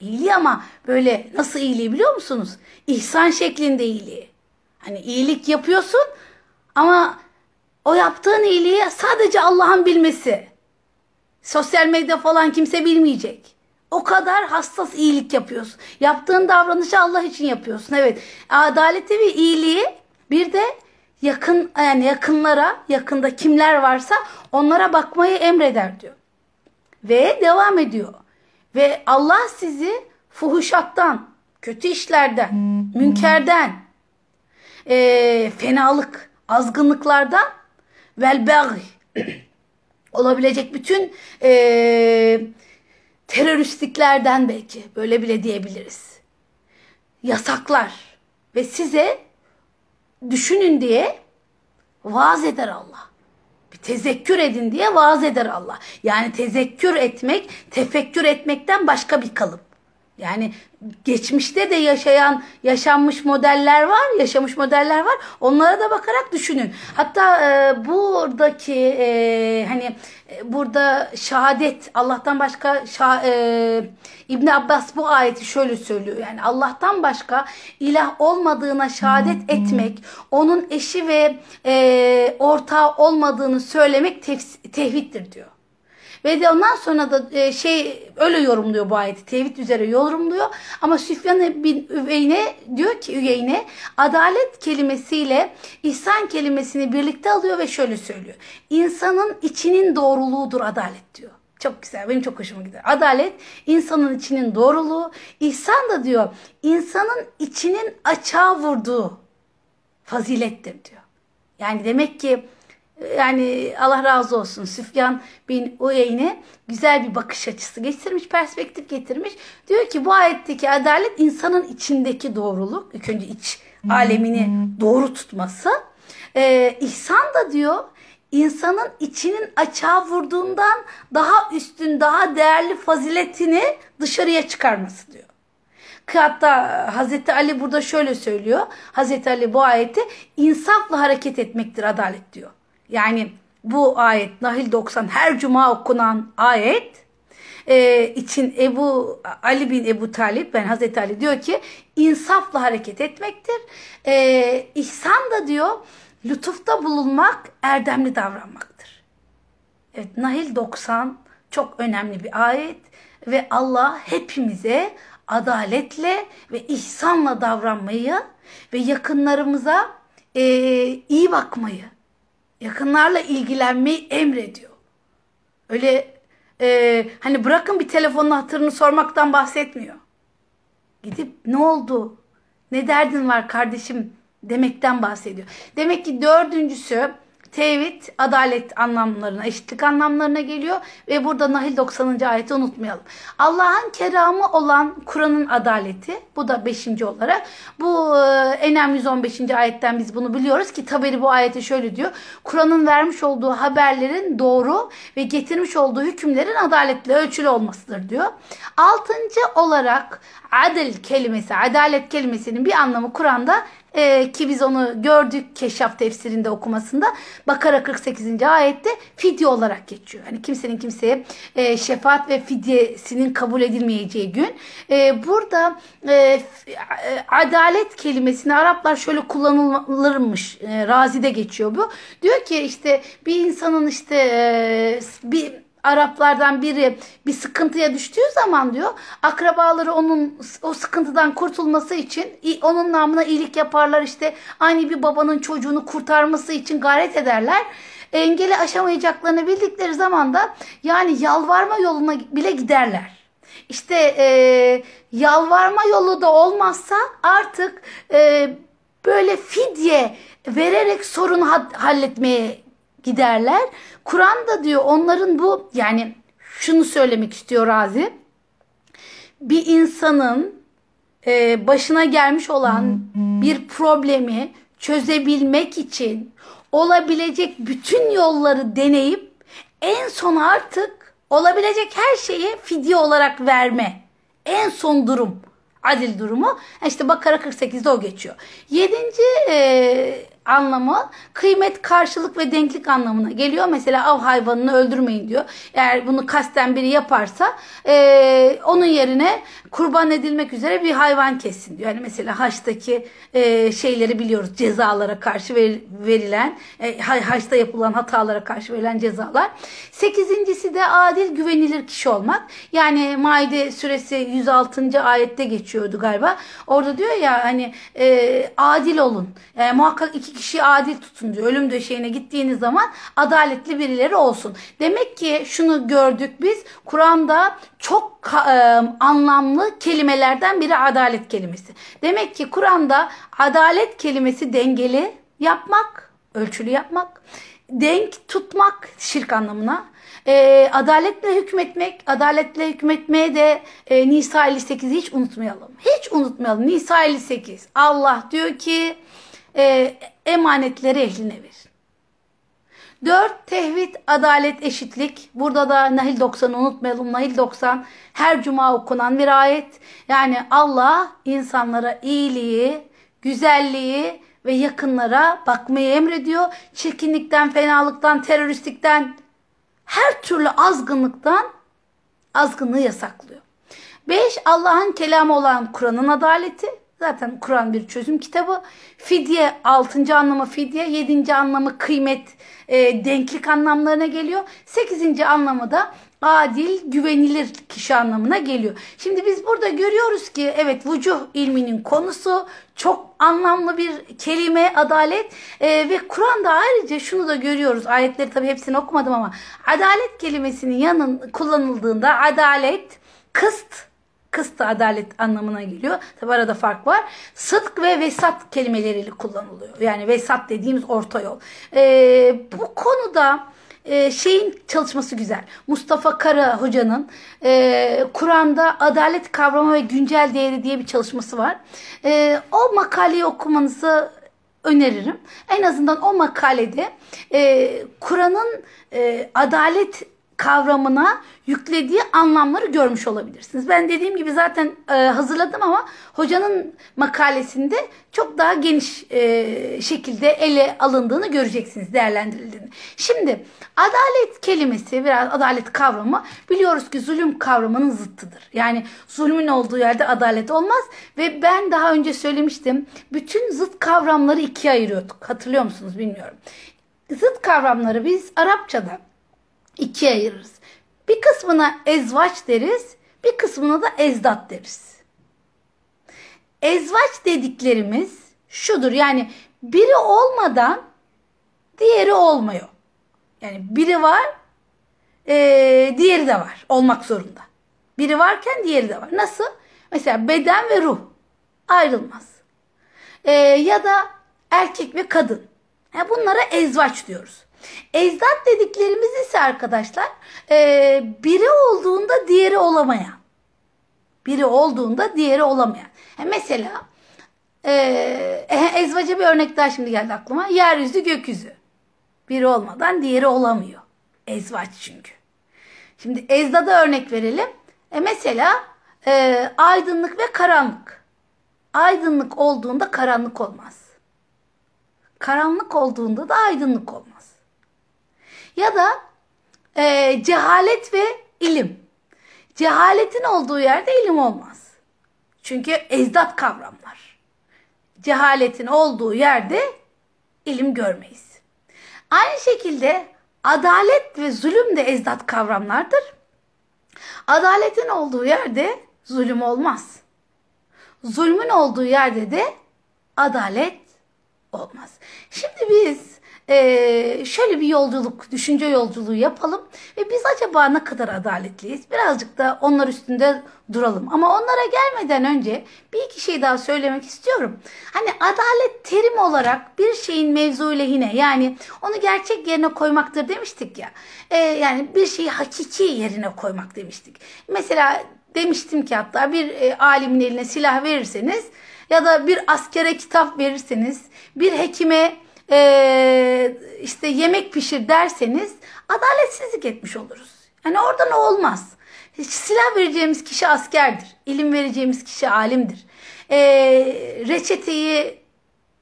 İyiliği ama böyle nasıl iyiliği biliyor musunuz? İhsan şeklinde iyiliği. Hani iyilik yapıyorsun ama o yaptığın iyiliği sadece Allah'ın bilmesi. Sosyal medya falan kimse bilmeyecek. O kadar hassas iyilik yapıyorsun. Yaptığın davranışı Allah için yapıyorsun. Evet. Adaleti ve iyiliği bir de yakın yani yakınlara, yakında kimler varsa onlara bakmayı emreder diyor. Ve devam ediyor. Ve Allah sizi fuhuşattan, kötü işlerden, münkerden, e, fenalık, azgınlıklardan vel baghi <clears throat> olabilecek bütün e, teröristliklerden belki böyle bile diyebiliriz. Yasaklar ve size düşünün diye vaaz eder Allah. Bir tezekkür edin diye vaaz eder Allah. Yani tezekkür etmek, tefekkür etmekten başka bir kalıp. Yani geçmişte de yaşayan, yaşanmış modeller var, yaşamış modeller var. Onlara da bakarak düşünün. Hatta e, buradaki e, hani burada şehadet Allah'tan başka şah, e, İbn Abbas bu ayeti şöyle söylüyor. Yani Allah'tan başka ilah olmadığına şehadet etmek, onun eşi ve e, ortağı olmadığını söylemek tevhiddir diyor. Ve de ondan sonra da e, şey öyle yorumluyor bu ayeti. Tevhid üzere yorumluyor. Ama Süfyan bin Üveyne diyor ki Üveyne adalet kelimesiyle ihsan kelimesini birlikte alıyor ve şöyle söylüyor. İnsanın içinin doğruluğudur adalet diyor. Çok güzel. Benim çok hoşuma gider. Adalet insanın içinin doğruluğu. İhsan da diyor insanın içinin açığa vurduğu fazilettir diyor. Yani demek ki yani Allah razı olsun Süfyan bin Uyeyne güzel bir bakış açısı getirmiş, perspektif getirmiş. Diyor ki bu ayetteki adalet insanın içindeki doğruluk, ilk önce iç alemini doğru tutması. Ee, ihsan da diyor insanın içinin açığa vurduğundan daha üstün, daha değerli faziletini dışarıya çıkarması diyor. Hatta Hazreti Ali burada şöyle söylüyor. Hazreti Ali bu ayeti insafla hareket etmektir adalet diyor. Yani bu ayet Nahil 90 her cuma okunan ayet e, için Ebu Ali bin Ebu Talip ben Hazreti Ali diyor ki insafla hareket etmektir. E, ihsan da diyor lütufta bulunmak erdemli davranmaktır. Evet Nahil 90 çok önemli bir ayet ve Allah hepimize adaletle ve ihsanla davranmayı ve yakınlarımıza e, iyi bakmayı yakınlarla ilgilenmeyi emrediyor. Öyle e, hani bırakın bir telefonun hatırını sormaktan bahsetmiyor. Gidip ne oldu? Ne derdin var kardeşim demekten bahsediyor. Demek ki dördüncüsü tevhid, adalet anlamlarına, eşitlik anlamlarına geliyor ve burada Nahil 90. ayeti unutmayalım. Allah'ın keramı olan Kur'an'ın adaleti, bu da 5. olarak. Bu e, Enem 115. ayetten biz bunu biliyoruz ki Taberi bu ayeti şöyle diyor. Kur'an'ın vermiş olduğu haberlerin doğru ve getirmiş olduğu hükümlerin adaletle ölçülü olmasıdır diyor. Altıncı olarak adil kelimesi, adalet kelimesinin bir anlamı Kur'an'da e, ki biz onu gördük Keşaf tefsirinde okumasında Bakara 48. ayette fidye olarak geçiyor. Hani kimsenin kimseye e, şefaat ve fidyesinin kabul edilmeyeceği gün. E, burada e, adalet kelimesini Araplar şöyle kullanılırmış. E, razide geçiyor bu. Diyor ki işte bir insanın işte e, bir Araplardan biri bir sıkıntıya düştüğü zaman diyor akrabaları onun o sıkıntıdan kurtulması için onun namına iyilik yaparlar işte aynı bir babanın çocuğunu kurtarması için gayret ederler. Engeli aşamayacaklarını bildikleri zaman da yani yalvarma yoluna bile giderler. İşte e, yalvarma yolu da olmazsa artık e, böyle fidye vererek sorunu halletmeye giderler. Kur'an da diyor onların bu yani şunu söylemek istiyor Razi. Bir insanın e, başına gelmiş olan bir problemi çözebilmek için olabilecek bütün yolları deneyip en son artık olabilecek her şeyi fidye olarak verme. En son durum. Adil durumu. İşte Bakara 48'de o geçiyor. Yedinci e, anlamı kıymet, karşılık ve denklik anlamına geliyor. Mesela av hayvanını öldürmeyin diyor. Eğer bunu kasten biri yaparsa e, onun yerine kurban edilmek üzere bir hayvan kessin diyor. Yani mesela haçtaki e, şeyleri biliyoruz. Cezalara karşı ver, verilen, e, haçta yapılan hatalara karşı verilen cezalar. Sekizincisi de adil, güvenilir kişi olmak. Yani Maide suresi 106. ayette geçiyordu galiba. Orada diyor ya hani e, adil olun. E, muhakkak iki kişi adil tutun diyor. Ölüm döşeğine gittiğiniz zaman adaletli birileri olsun. Demek ki şunu gördük biz. Kur'an'da çok e, anlamlı kelimelerden biri adalet kelimesi. Demek ki Kur'an'da adalet kelimesi dengeli yapmak, ölçülü yapmak, denk tutmak şirk anlamına. E, adaletle hükmetmek, adaletle hükmetmeye de e, Nisa 58'i hiç unutmayalım. Hiç unutmayalım. Nisa 58. Allah diyor ki e, emanetleri ehline ver. Dört, tevhid, adalet, eşitlik. Burada da Nahil 90'ı unutmayalım. Nahil 90 her cuma okunan bir ayet. Yani Allah insanlara iyiliği, güzelliği ve yakınlara bakmayı emrediyor. Çirkinlikten, fenalıktan, teröristlikten, her türlü azgınlıktan azgınlığı yasaklıyor. 5. Allah'ın kelamı olan Kur'an'ın adaleti. Zaten Kur'an bir çözüm kitabı. Fidye 6. anlamı fidye, 7. anlamı kıymet, e, denklik anlamlarına geliyor. 8. anlamı da adil, güvenilir kişi anlamına geliyor. Şimdi biz burada görüyoruz ki evet vucuh ilminin konusu çok anlamlı bir kelime adalet e, ve Kur'an'da ayrıca şunu da görüyoruz. Ayetleri tabii hepsini okumadım ama adalet kelimesinin yanın kullanıldığında adalet, kıst, kıst da adalet anlamına geliyor. Tabi arada fark var. Sıdk ve vesat kelimeleriyle kullanılıyor. Yani vesat dediğimiz orta yol. Ee, bu konuda e, şeyin çalışması güzel. Mustafa Kara hocanın e, Kur'an'da adalet kavramı ve güncel değeri diye bir çalışması var. E, o makaleyi okumanızı öneririm. En azından o makalede e, Kur'an'ın e, adalet kavramına yüklediği anlamları görmüş olabilirsiniz. Ben dediğim gibi zaten e, hazırladım ama hocanın makalesinde çok daha geniş e, şekilde ele alındığını göreceksiniz, değerlendirildiğini. Şimdi adalet kelimesi, biraz adalet kavramı biliyoruz ki zulüm kavramının zıttıdır. Yani zulmün olduğu yerde adalet olmaz ve ben daha önce söylemiştim. Bütün zıt kavramları ikiye ayırıyorduk. Hatırlıyor musunuz bilmiyorum. Zıt kavramları biz Arapçada ikiye ayırırız. Bir kısmına ezvaç deriz, bir kısmına da ezdat deriz. Ezvaç dediklerimiz şudur yani biri olmadan diğeri olmuyor. Yani biri var, ee, diğeri de var. Olmak zorunda. Biri varken diğeri de var. Nasıl? Mesela beden ve ruh ayrılmaz. Ee, ya da erkek ve kadın. Yani bunlara ezvaç diyoruz. Ecdat dediklerimiz ise arkadaşlar e, biri olduğunda diğeri olamayan. Biri olduğunda diğeri olamayan. Yani mesela e, ezvaca bir örnek daha şimdi geldi aklıma. Yeryüzü gökyüzü. Biri olmadan diğeri olamıyor. Ezvaç çünkü. Şimdi ezdada örnek verelim. E mesela e, aydınlık ve karanlık. Aydınlık olduğunda karanlık olmaz. Karanlık olduğunda da aydınlık olmaz. Ya da e, cehalet ve ilim. Cehaletin olduğu yerde ilim olmaz. Çünkü ezdat kavramlar. Cehaletin olduğu yerde ilim görmeyiz. Aynı şekilde adalet ve zulüm de ezdat kavramlardır. Adaletin olduğu yerde zulüm olmaz. Zulmün olduğu yerde de adalet olmaz. Şimdi biz e, şöyle bir yolculuk, düşünce yolculuğu yapalım ve biz acaba ne kadar adaletliyiz? Birazcık da onlar üstünde duralım. Ama onlara gelmeden önce bir iki şey daha söylemek istiyorum. Hani adalet terim olarak bir şeyin mevzu lehine yani onu gerçek yerine koymaktır demiştik ya. E, yani bir şeyi hakiki yerine koymak demiştik. Mesela demiştim ki hatta bir e, alimin eline silah verirseniz ya da bir askere kitap verirseniz, bir hekime e, işte yemek pişir derseniz adaletsizlik etmiş oluruz. Yani orada ne olmaz. Silah vereceğimiz kişi askerdir. İlim vereceğimiz kişi alimdir. E, reçeteyi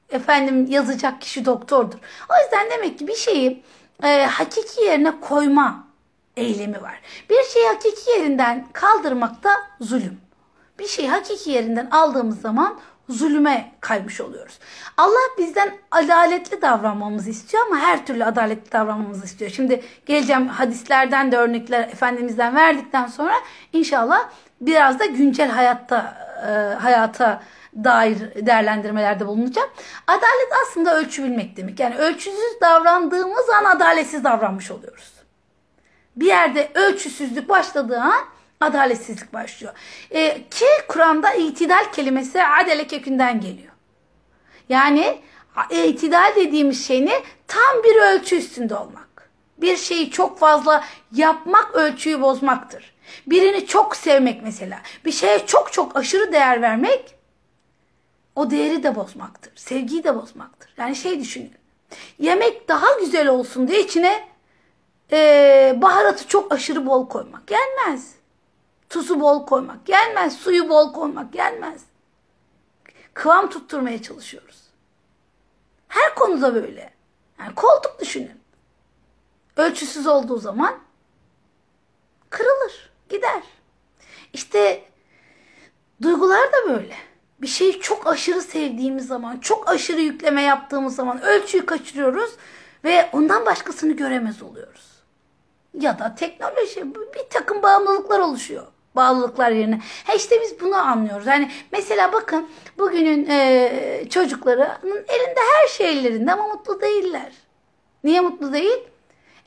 efendim yazacak kişi doktordur. O yüzden demek ki bir şeyi e, hakiki yerine koyma eylemi var. Bir şeyi hakiki yerinden kaldırmakta zulüm. Bir şeyi hakiki yerinden aldığımız zaman zulüme kaymış oluyoruz. Allah bizden adaletli davranmamızı istiyor ama her türlü adaletli davranmamızı istiyor. Şimdi geleceğim hadislerden de örnekler Efendimiz'den verdikten sonra inşallah biraz da güncel hayatta e, hayata dair değerlendirmelerde bulunacağım. Adalet aslında ölçü bilmek demek. Yani ölçüsüz davrandığımız an adaletsiz davranmış oluyoruz. Bir yerde ölçüsüzlük başladığı an adaletsizlik başlıyor. E, ki Kur'an'da itidal kelimesi adele kökünden geliyor. Yani itidal dediğimiz şey? Tam bir ölçü üstünde olmak. Bir şeyi çok fazla yapmak ölçüyü bozmaktır. Birini çok sevmek mesela. Bir şeye çok çok aşırı değer vermek o değeri de bozmaktır. Sevgiyi de bozmaktır. Yani şey düşünün. Yemek daha güzel olsun diye içine e, baharatı çok aşırı bol koymak gelmez. Tuzu bol koymak gelmez. Suyu bol koymak gelmez. Kıvam tutturmaya çalışıyoruz. Her konuda böyle. Yani koltuk düşünün. Ölçüsüz olduğu zaman kırılır, gider. İşte duygular da böyle. Bir şeyi çok aşırı sevdiğimiz zaman, çok aşırı yükleme yaptığımız zaman ölçüyü kaçırıyoruz ve ondan başkasını göremez oluyoruz. Ya da teknoloji bir takım bağımlılıklar oluşuyor. Bağlılıklar yerine. Ha işte biz bunu anlıyoruz. Yani mesela bakın bugünün e, çocuklarının elinde her şey ellerinde ama mutlu değiller. Niye mutlu değil?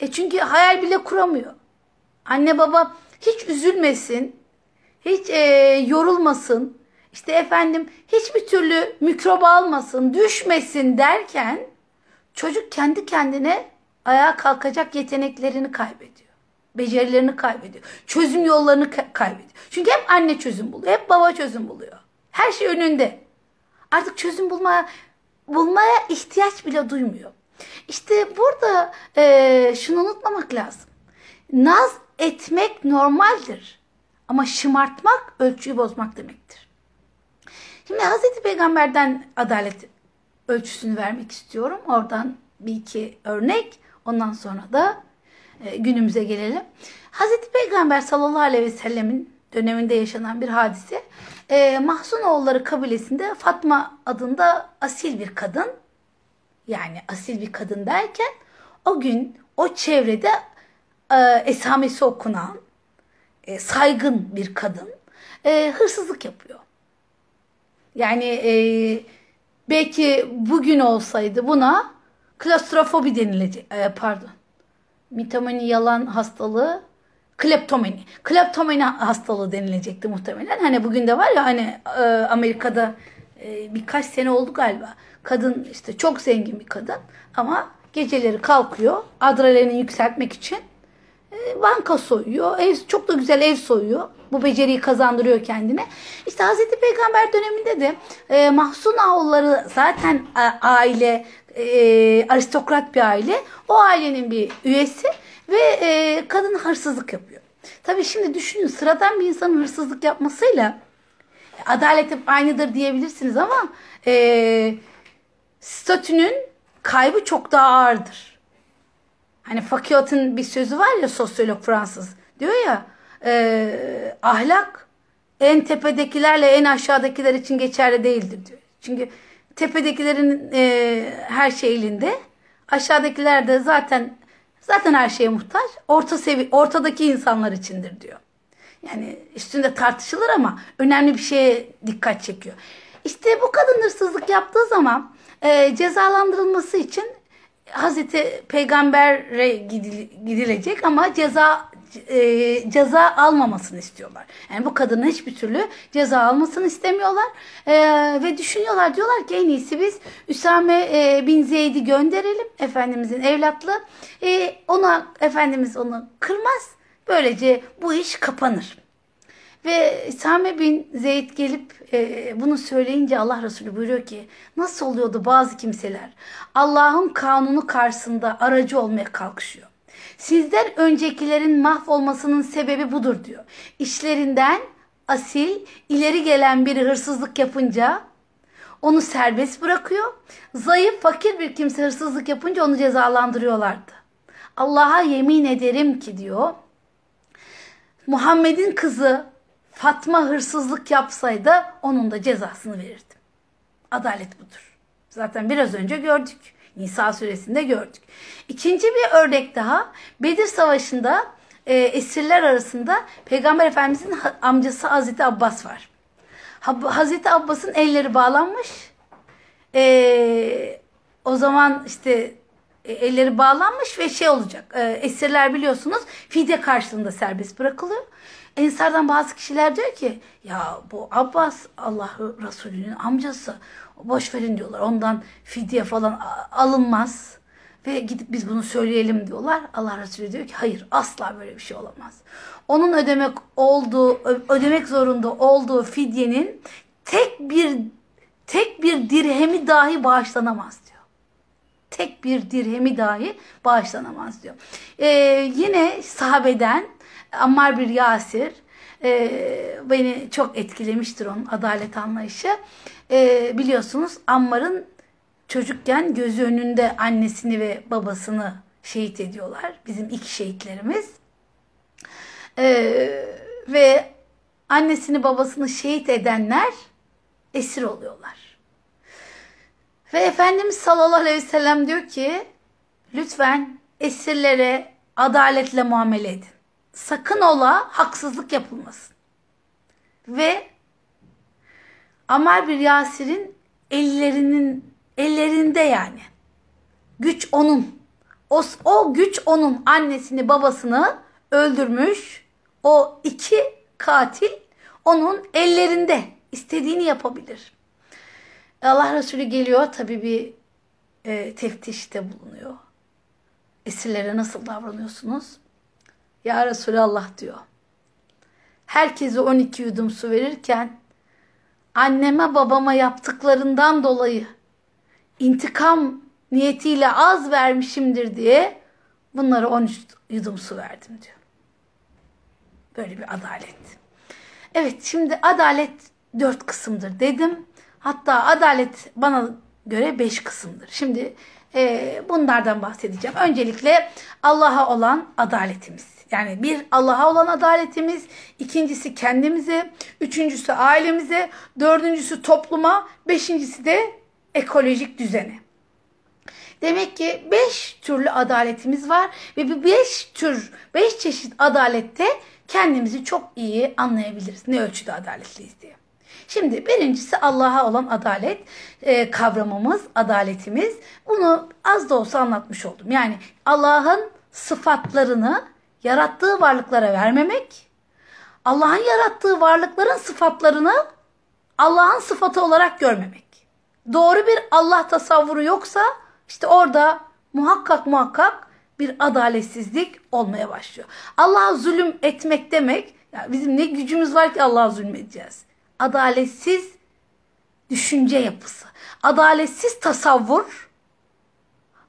E çünkü hayal bile kuramıyor. Anne baba hiç üzülmesin, hiç e, yorulmasın, işte efendim hiçbir türlü mikrob almasın, düşmesin derken çocuk kendi kendine ayağa kalkacak yeteneklerini kaybediyor. Becerilerini kaybediyor. Çözüm yollarını kaybediyor. Çünkü hep anne çözüm buluyor, hep baba çözüm buluyor. Her şey önünde. Artık çözüm bulmaya bulmaya ihtiyaç bile duymuyor. İşte burada e, şunu unutmamak lazım. Naz etmek normaldir. Ama şımartmak ölçüyü bozmak demektir. Şimdi Hazreti Peygamber'den adalet ölçüsünü vermek istiyorum. Oradan bir iki örnek. Ondan sonra da günümüze gelelim. Hazreti Peygamber sallallahu aleyhi ve sellemin döneminde yaşanan bir hadise. E, Mahsunoğulları kabilesinde Fatma adında asil bir kadın yani asil bir kadın derken o gün o çevrede e, esamesi okunan e, saygın bir kadın e, hırsızlık yapıyor. Yani e, belki bugün olsaydı buna klostrofobi denilecek. E, pardon. Mitomani yalan hastalığı kleptomani. Kleptomani hastalığı denilecekti muhtemelen. Hani bugün de var ya hani e, Amerika'da e, birkaç sene oldu galiba. Kadın işte çok zengin bir kadın ama geceleri kalkıyor adrenalini yükseltmek için e, banka soyuyor. Ev, çok da güzel ev soyuyor. Bu beceriyi kazandırıyor kendine. İşte Hazreti Peygamber döneminde de e, Mahsun Ağulları zaten a, aile e, aristokrat bir aile. O ailenin bir üyesi ve e, kadın hırsızlık yapıyor. Tabii şimdi düşünün sıradan bir insanın hırsızlık yapmasıyla adalet hep aynıdır diyebilirsiniz ama e, statünün kaybı çok daha ağırdır. Hani Fakiyot'un bir sözü var ya sosyolog Fransız. Diyor ya e, ahlak en tepedekilerle en aşağıdakiler için geçerli değildir diyor. Çünkü tepedekilerin e, her şey elinde. Aşağıdakiler de zaten zaten her şeye muhtaç. Orta sevi ortadaki insanlar içindir diyor. Yani üstünde tartışılır ama önemli bir şeye dikkat çekiyor. İşte bu kadın hırsızlık yaptığı zaman e, cezalandırılması için Hazreti Peygamber'e gidilecek ama ceza e, ceza almamasını istiyorlar. Yani bu kadının hiçbir türlü ceza almasını istemiyorlar e, ve düşünüyorlar diyorlar ki en iyisi biz Üsame e, bin Zeyd'i gönderelim Efendimizin evlatlı. E, ona Efendimiz onu kırmaz. Böylece bu iş kapanır. Ve Sami bin Zeyd gelip e, bunu söyleyince Allah Resulü buyuruyor ki nasıl oluyordu bazı kimseler Allah'ın kanunu karşısında aracı olmaya kalkışıyor. Sizden öncekilerin mahvolmasının sebebi budur diyor. İşlerinden asil ileri gelen biri hırsızlık yapınca onu serbest bırakıyor. Zayıf fakir bir kimse hırsızlık yapınca onu cezalandırıyorlardı. Allah'a yemin ederim ki diyor Muhammed'in kızı Fatma hırsızlık yapsaydı onun da cezasını verirdim. Adalet budur. Zaten biraz önce gördük. Nisa suresinde gördük. İkinci bir örnek daha Bedir Savaşı'nda e, esirler arasında Peygamber Efendimizin amcası Hazreti Abbas var. Hazreti Abbas'ın elleri bağlanmış. E, o zaman işte e, elleri bağlanmış ve şey olacak. E, esirler biliyorsunuz fidye karşılığında serbest bırakılıyor. Ensardan bazı kişiler diyor ki ya bu Abbas Allah Resulü'nün amcası boş verin diyorlar. Ondan fidye falan alınmaz. Ve gidip biz bunu söyleyelim diyorlar. Allah Resulü diyor ki hayır asla böyle bir şey olamaz. Onun ödemek olduğu ödemek zorunda olduğu fidyenin tek bir tek bir dirhemi dahi bağışlanamaz diyor. tek bir dirhemi dahi bağışlanamaz diyor. Ee, yine sahabeden Ammar bir Yasir e, beni çok etkilemiştir onun adalet anlayışı. E, biliyorsunuz Ammar'ın çocukken gözü önünde annesini ve babasını şehit ediyorlar. Bizim ilk şehitlerimiz. Ee, ve annesini babasını şehit edenler esir oluyorlar. Ve Efendimiz sallallahu aleyhi ve sellem diyor ki lütfen esirlere adaletle muamele edin. Sakın ola haksızlık yapılmasın. Ve Amar bir Yasir'in ellerinin ellerinde yani. Güç onun. O, o güç onun annesini babasını öldürmüş. O iki katil onun ellerinde. istediğini yapabilir. Allah Resulü geliyor tabi bir e, teftişte bulunuyor. Esirlere nasıl davranıyorsunuz? Ya Resulallah diyor. Herkese 12 yudum su verirken anneme babama yaptıklarından dolayı intikam niyetiyle az vermişimdir diye bunlara 13 yudum su verdim diyor. Böyle bir adalet. Evet şimdi adalet dört kısımdır dedim. Hatta adalet bana göre beş kısımdır. Şimdi e, bunlardan bahsedeceğim. Öncelikle Allah'a olan adaletimiz. Yani bir Allah'a olan adaletimiz, ikincisi kendimize, üçüncüsü ailemize, dördüncüsü topluma, beşincisi de ekolojik düzene. Demek ki beş türlü adaletimiz var ve bu beş tür, beş çeşit adalette kendimizi çok iyi anlayabiliriz. Ne ölçüde adaletliyiz diye. Şimdi birincisi Allah'a olan adalet e, kavramımız, adaletimiz. Bunu az da olsa anlatmış oldum. Yani Allah'ın sıfatlarını yarattığı varlıklara vermemek, Allah'ın yarattığı varlıkların sıfatlarını Allah'ın sıfatı olarak görmemek. Doğru bir Allah tasavvuru yoksa işte orada muhakkak muhakkak bir adaletsizlik olmaya başlıyor. Allah'a zulüm etmek demek, yani bizim ne gücümüz var ki Allah'a zulmedeceğiz. Adaletsiz düşünce yapısı, adaletsiz tasavvur,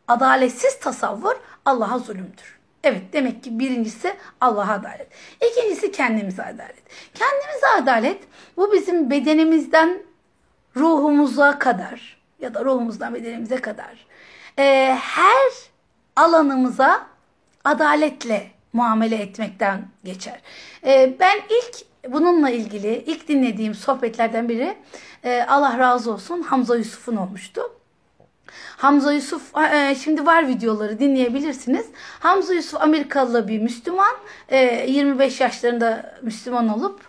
adaletsiz tasavvur Allah'a zulümdür. Evet demek ki birincisi Allah'a adalet. İkincisi kendimize adalet. Kendimize adalet bu bizim bedenimizden ruhumuza kadar ya da ruhumuzdan bedenimize kadar e, her alanımıza adaletle muamele etmekten geçer. E, ben ilk bununla ilgili ilk dinlediğim sohbetlerden biri e, Allah razı olsun Hamza Yusuf'un olmuştu. Hamza Yusuf e, şimdi var videoları dinleyebilirsiniz. Hamza Yusuf Amerikalı bir Müslüman. 25 yaşlarında Müslüman olup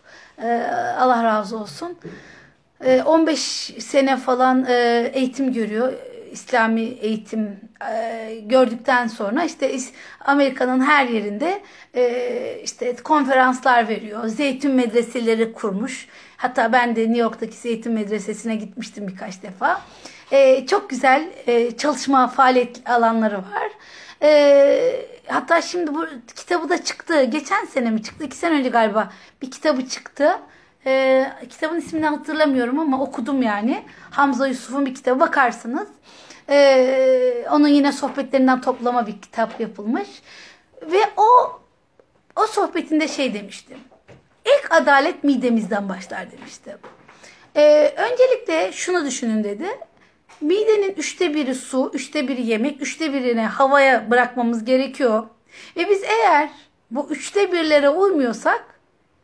Allah razı olsun. 15 sene falan eğitim görüyor. İslami eğitim e, gördükten sonra işte Amerika'nın her yerinde e, işte konferanslar veriyor. Zeytin medreseleri kurmuş. Hatta ben de New York'taki Zeytin Medresesi'ne gitmiştim birkaç defa. E, çok güzel e, çalışma faaliyet alanları var. E, hatta şimdi bu kitabı da çıktı. Geçen sene mi çıktı? İki sene önce galiba bir kitabı çıktı. E, kitabın ismini hatırlamıyorum ama okudum yani. Hamza Yusuf'un bir kitabı bakarsınız. E, onun yine sohbetlerinden toplama bir kitap yapılmış. Ve o o sohbetinde şey demiştim. İlk adalet midemizden başlar demişti. E, öncelikle şunu düşünün dedi. Midenin üçte biri su, üçte biri yemek, üçte birini havaya bırakmamız gerekiyor. Ve biz eğer bu üçte birlere uymuyorsak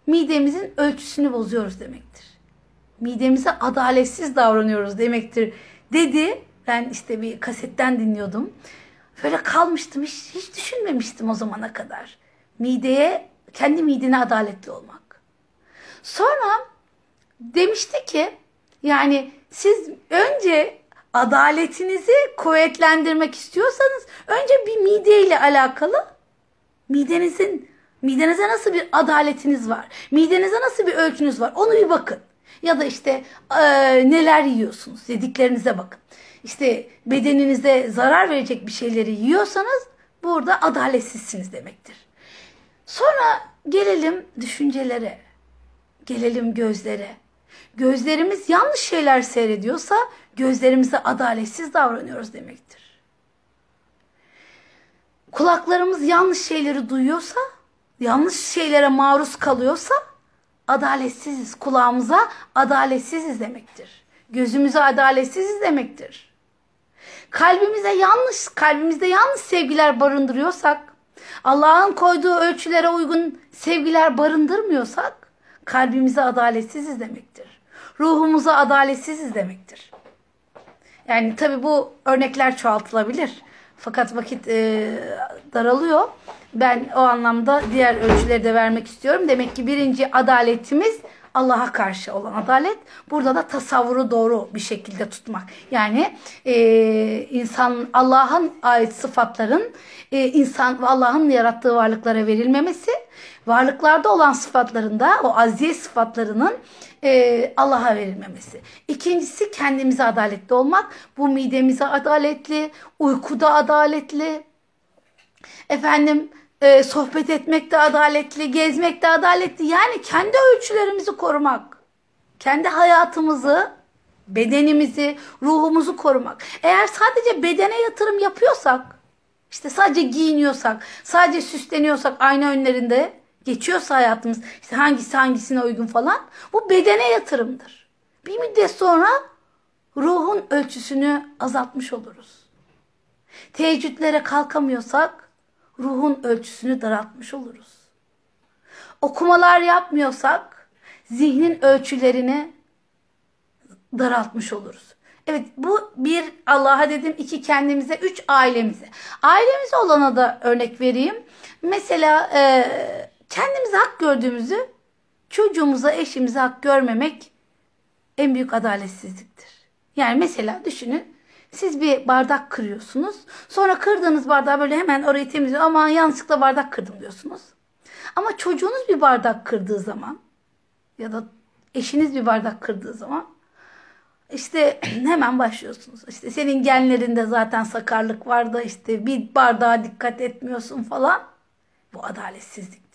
midemizin ölçüsünü bozuyoruz demektir. Midemize adaletsiz davranıyoruz demektir dedi. Ben işte bir kasetten dinliyordum. Böyle kalmıştım. Hiç, hiç düşünmemiştim o zamana kadar. Mideye, kendi midene adaletli olmak. Sonra demişti ki yani siz önce adaletinizi kuvvetlendirmek istiyorsanız önce bir mide ile alakalı midenizin midenize nasıl bir adaletiniz var? Midenize nasıl bir ölçünüz var? Onu bir bakın. Ya da işte e, neler yiyorsunuz? Yediklerinize bakın. İşte bedeninize zarar verecek bir şeyleri yiyorsanız burada adaletsizsiniz demektir. Sonra gelelim düşüncelere. Gelelim gözlere. Gözlerimiz yanlış şeyler seyrediyorsa gözlerimize adaletsiz davranıyoruz demektir. kulaklarımız yanlış şeyleri duyuyorsa, yanlış şeylere maruz kalıyorsa adaletsiziz. Kulağımıza adaletsiziz demektir. Gözümüze adaletsiziz demektir. Kalbimize yanlış, kalbimizde yanlış sevgiler barındırıyorsak, Allah'ın koyduğu ölçülere uygun sevgiler barındırmıyorsak, kalbimize adaletsiziz demektir. Ruhumuza adaletsiziz demektir. Yani tabi bu örnekler çoğaltılabilir. Fakat vakit e, daralıyor. Ben o anlamda diğer ölçüleri de vermek istiyorum. Demek ki birinci adaletimiz Allah'a karşı olan adalet. Burada da tasavvuru doğru bir şekilde tutmak. Yani e, insan Allah'ın ait sıfatların e, insan ve Allah'ın yarattığı varlıklara verilmemesi, varlıklarda olan sıfatlarında o aziye sıfatlarının e, Allah'a verilmemesi. İkincisi kendimize adaletli olmak. Bu midemize adaletli, uykuda adaletli. Efendim e, sohbet etmek de adaletli, gezmek de adaletli. Yani kendi ölçülerimizi korumak. Kendi hayatımızı, bedenimizi, ruhumuzu korumak. Eğer sadece bedene yatırım yapıyorsak, işte sadece giyiniyorsak, sadece süsleniyorsak ayna önlerinde geçiyorsa hayatımız, işte hangisi hangisine uygun falan, bu bedene yatırımdır. Bir müddet sonra ruhun ölçüsünü azaltmış oluruz. Teheccüdlere kalkamıyorsak ruhun ölçüsünü daraltmış oluruz. Okumalar yapmıyorsak zihnin ölçülerini daraltmış oluruz. Evet bu bir Allah'a dedim iki kendimize üç ailemize. Ailemize olana da örnek vereyim. Mesela e, kendimize hak gördüğümüzü çocuğumuza eşimize hak görmemek en büyük adaletsizliktir. Yani mesela düşünün siz bir bardak kırıyorsunuz. Sonra kırdığınız bardağı böyle hemen orayı temizliyor. Ama yanlışlıkla bardak kırdım diyorsunuz. Ama çocuğunuz bir bardak kırdığı zaman ya da eşiniz bir bardak kırdığı zaman işte <clears throat> hemen başlıyorsunuz. İşte senin genlerinde zaten sakarlık var da işte bir bardağa dikkat etmiyorsun falan. Bu adaletsizliktir.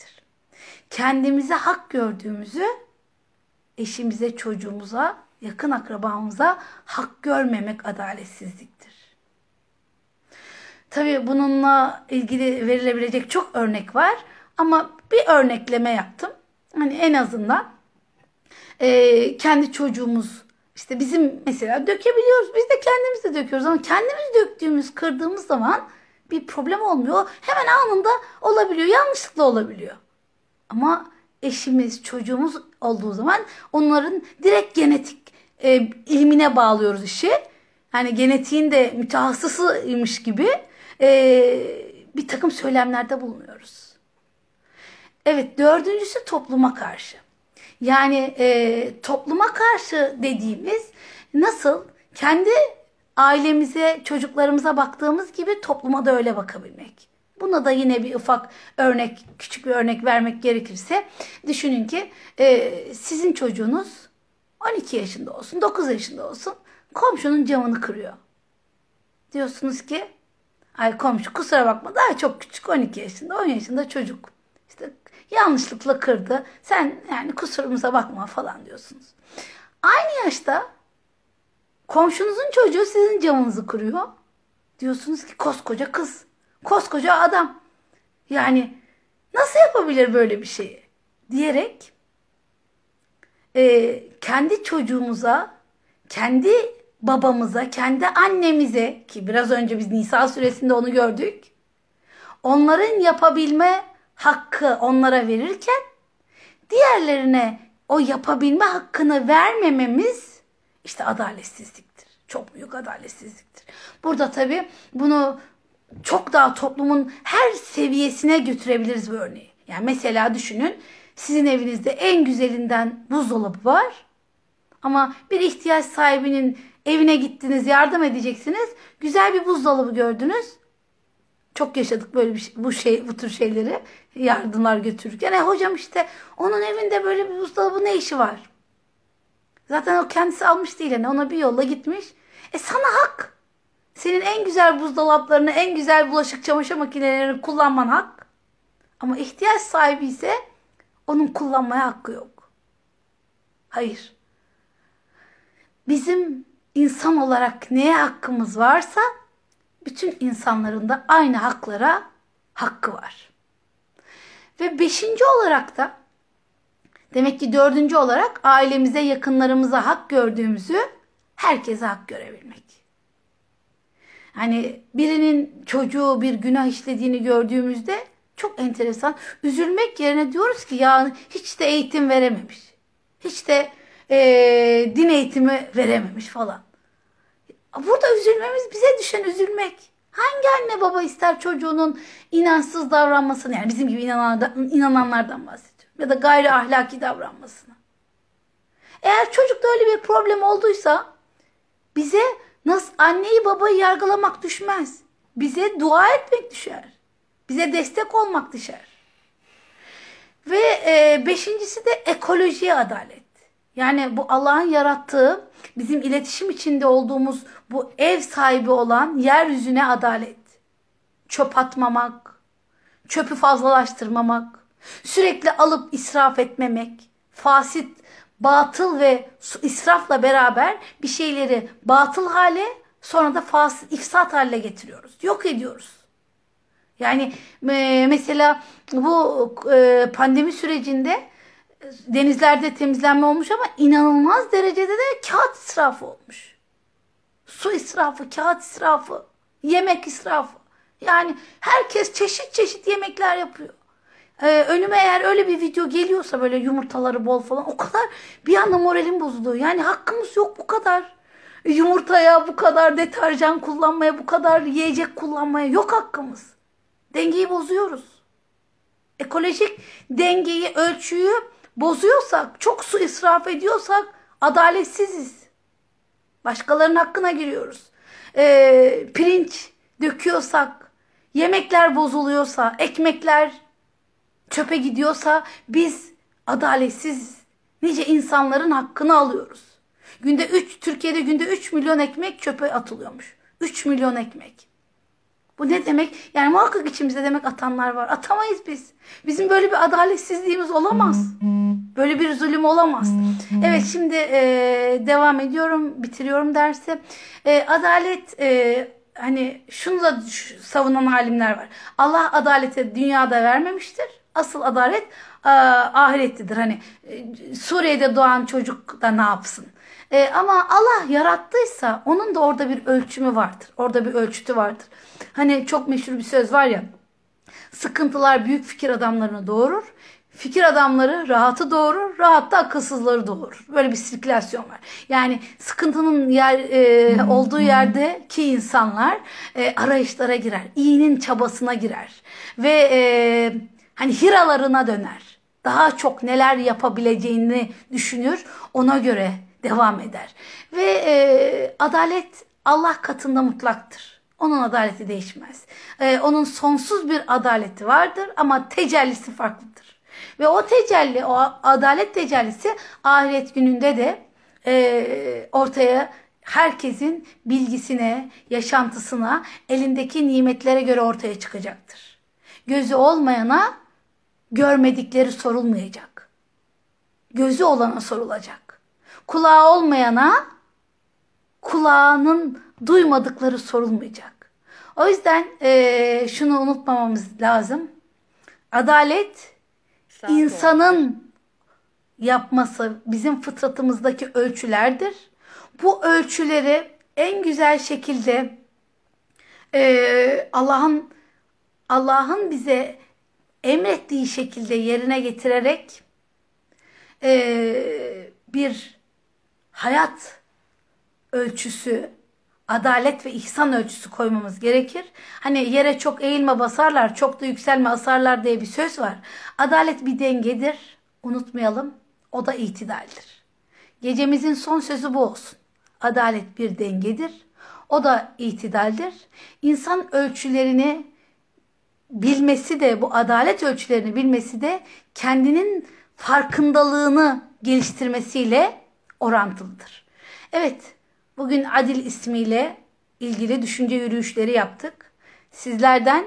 Kendimize hak gördüğümüzü eşimize, çocuğumuza yakın akrabamıza hak görmemek adaletsizliktir. Tabii bununla ilgili verilebilecek çok örnek var ama bir örnekleme yaptım. Hani en azından e, kendi çocuğumuz işte bizim mesela dökebiliyoruz. Biz de kendimiz de döküyoruz ama kendimiz döktüğümüz, kırdığımız zaman bir problem olmuyor. Hemen anında olabiliyor. Yanlışlıkla olabiliyor. Ama eşimiz, çocuğumuz olduğu zaman onların direkt genetik e, ilmine bağlıyoruz işi. Yani genetiğin de mütehassısıymış gibi e, bir takım söylemlerde bulunuyoruz. Evet dördüncüsü topluma karşı. Yani e, topluma karşı dediğimiz nasıl kendi ailemize, çocuklarımıza baktığımız gibi topluma da öyle bakabilmek. Buna da yine bir ufak örnek, küçük bir örnek vermek gerekirse düşünün ki e, sizin çocuğunuz 12 yaşında olsun, 9 yaşında olsun komşunun camını kırıyor. Diyorsunuz ki ay komşu kusura bakma daha çok küçük 12 yaşında 10 yaşında çocuk. İşte yanlışlıkla kırdı. Sen yani kusurumuza bakma falan diyorsunuz. Aynı yaşta komşunuzun çocuğu sizin camınızı kırıyor. Diyorsunuz ki koskoca kız, koskoca adam. Yani nasıl yapabilir böyle bir şeyi? Diyerek e, kendi çocuğumuza, kendi babamıza, kendi annemize ki biraz önce biz Nisa suresinde onu gördük. Onların yapabilme hakkı onlara verirken diğerlerine o yapabilme hakkını vermememiz işte adaletsizliktir. Çok büyük adaletsizliktir. Burada tabii bunu çok daha toplumun her seviyesine götürebiliriz bu örneği. Yani mesela düşünün sizin evinizde en güzelinden buzdolabı var. Ama bir ihtiyaç sahibinin evine gittiniz, yardım edeceksiniz. Güzel bir buzdolabı gördünüz. Çok yaşadık böyle bir şey, bu şey bu tür şeyleri yardımlar götürürken. E hocam işte onun evinde böyle bir buzdolabı ne işi var? Zaten o kendisi almış değil yani ona bir yolla gitmiş. E sana hak. Senin en güzel buzdolaplarını, en güzel bulaşık çamaşır makinelerini kullanman hak. Ama ihtiyaç sahibi ise onun kullanmaya hakkı yok. Hayır. Bizim insan olarak neye hakkımız varsa bütün insanların da aynı haklara hakkı var. Ve beşinci olarak da demek ki dördüncü olarak ailemize, yakınlarımıza hak gördüğümüzü herkese hak görebilmek. Hani birinin çocuğu bir günah işlediğini gördüğümüzde çok enteresan. Üzülmek yerine diyoruz ki ya hiç de eğitim verememiş. Hiç de e, din eğitimi verememiş falan. Burada üzülmemiz bize düşen üzülmek. Hangi anne baba ister çocuğunun inançsız davranmasını yani bizim gibi inananlardan, inananlardan bahsediyorum. Ya da gayri ahlaki davranmasını. Eğer çocukta öyle bir problem olduysa bize nasıl anneyi babayı yargılamak düşmez. Bize dua etmek düşer. Bize destek olmak düşer. Ve e, beşincisi de ekolojiye adalet. Yani bu Allah'ın yarattığı bizim iletişim içinde olduğumuz bu ev sahibi olan yeryüzüne adalet. Çöp atmamak, çöpü fazlalaştırmamak, sürekli alıp israf etmemek, fasit, batıl ve israfla beraber bir şeyleri batıl hale sonra da fasit, ifsat haline getiriyoruz. Yok ediyoruz. Yani e, mesela bu e, pandemi sürecinde denizlerde temizlenme olmuş ama inanılmaz derecede de kağıt israfı olmuş. Su israfı, kağıt israfı, yemek israfı. Yani herkes çeşit çeşit yemekler yapıyor. Ee, önüme eğer öyle bir video geliyorsa böyle yumurtaları bol falan o kadar bir anda moralim bozuluyor. Yani hakkımız yok bu kadar. Yumurtaya bu kadar deterjan kullanmaya, bu kadar yiyecek kullanmaya yok hakkımız. Dengeyi bozuyoruz. Ekolojik dengeyi, ölçüyü bozuyorsak, çok su israf ediyorsak adaletsiziz. Başkalarının hakkına giriyoruz. Ee, pirinç döküyorsak, yemekler bozuluyorsa, ekmekler çöpe gidiyorsa biz adaletsiz nice insanların hakkını alıyoruz. Günde 3 Türkiye'de günde 3 milyon ekmek çöpe atılıyormuş. 3 milyon ekmek. Bu ne demek? Yani muhakkak içimizde demek atanlar var. Atamayız biz. Bizim böyle bir adaletsizliğimiz olamaz. Böyle bir zulüm olamaz. Evet şimdi e, devam ediyorum, bitiriyorum dersi. E, adalet e, hani şunu da savunan alimler var. Allah adaleti dünyada vermemiştir. Asıl adalet e, ahirettedir. Hani e, Suriye'de doğan çocuk da ne yapsın? E, ama Allah yarattıysa onun da orada bir ölçümü vardır. Orada bir ölçütü vardır. Hani çok meşhur bir söz var ya. Sıkıntılar büyük fikir adamlarını doğurur. Fikir adamları rahatı doğurur, rahat da akılsızları doğurur. Böyle bir sirkülasyon var. Yani sıkıntının yer e, olduğu yerdeki insanlar e, arayışlara girer, iyinin çabasına girer ve e, hani hiralarına döner. Daha çok neler yapabileceğini düşünür, ona göre devam eder. Ve e, adalet Allah katında mutlaktır. Onun adaleti değişmez. E, onun sonsuz bir adaleti vardır ama tecellisi farklıdır. Ve o tecelli, o adalet tecellisi ahiret gününde de e, ortaya herkesin bilgisine, yaşantısına, elindeki nimetlere göre ortaya çıkacaktır. Gözü olmayana görmedikleri sorulmayacak. Gözü olana sorulacak. Kulağı olmayana kulağının duymadıkları sorulmayacak. O yüzden e, şunu unutmamamız lazım. Adalet Sağ insanın yapması bizim fıtratımızdaki ölçülerdir. Bu ölçüleri en güzel şekilde e, Allah'ın Allah'ın bize emrettiği şekilde yerine getirerek e, bir hayat ölçüsü, adalet ve ihsan ölçüsü koymamız gerekir. Hani yere çok eğilme basarlar, çok da yükselme asarlar diye bir söz var. Adalet bir dengedir. Unutmayalım. O da itidaldir. Gecemizin son sözü bu olsun. Adalet bir dengedir. O da itidaldir. İnsan ölçülerini bilmesi de bu adalet ölçülerini bilmesi de kendinin farkındalığını geliştirmesiyle orantılıdır. Evet, bugün Adil ismiyle ilgili düşünce yürüyüşleri yaptık. Sizlerden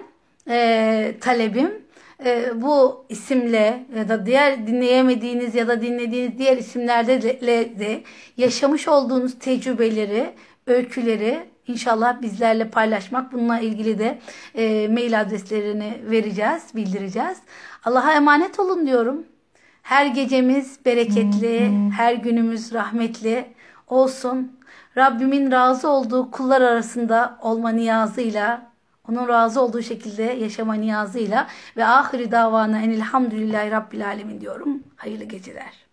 e, talebim e, bu isimle ya da diğer dinleyemediğiniz ya da dinlediğiniz diğer isimlerde de, de yaşamış olduğunuz tecrübeleri, öyküleri İnşallah bizlerle paylaşmak. Bununla ilgili de e, mail adreslerini vereceğiz, bildireceğiz. Allah'a emanet olun diyorum. Her gecemiz bereketli, her günümüz rahmetli olsun. Rabbimin razı olduğu kullar arasında olma niyazıyla, onun razı olduğu şekilde yaşama niyazıyla ve ahiri davana enilhamdülillahi rabbil alemin diyorum. Hayırlı geceler.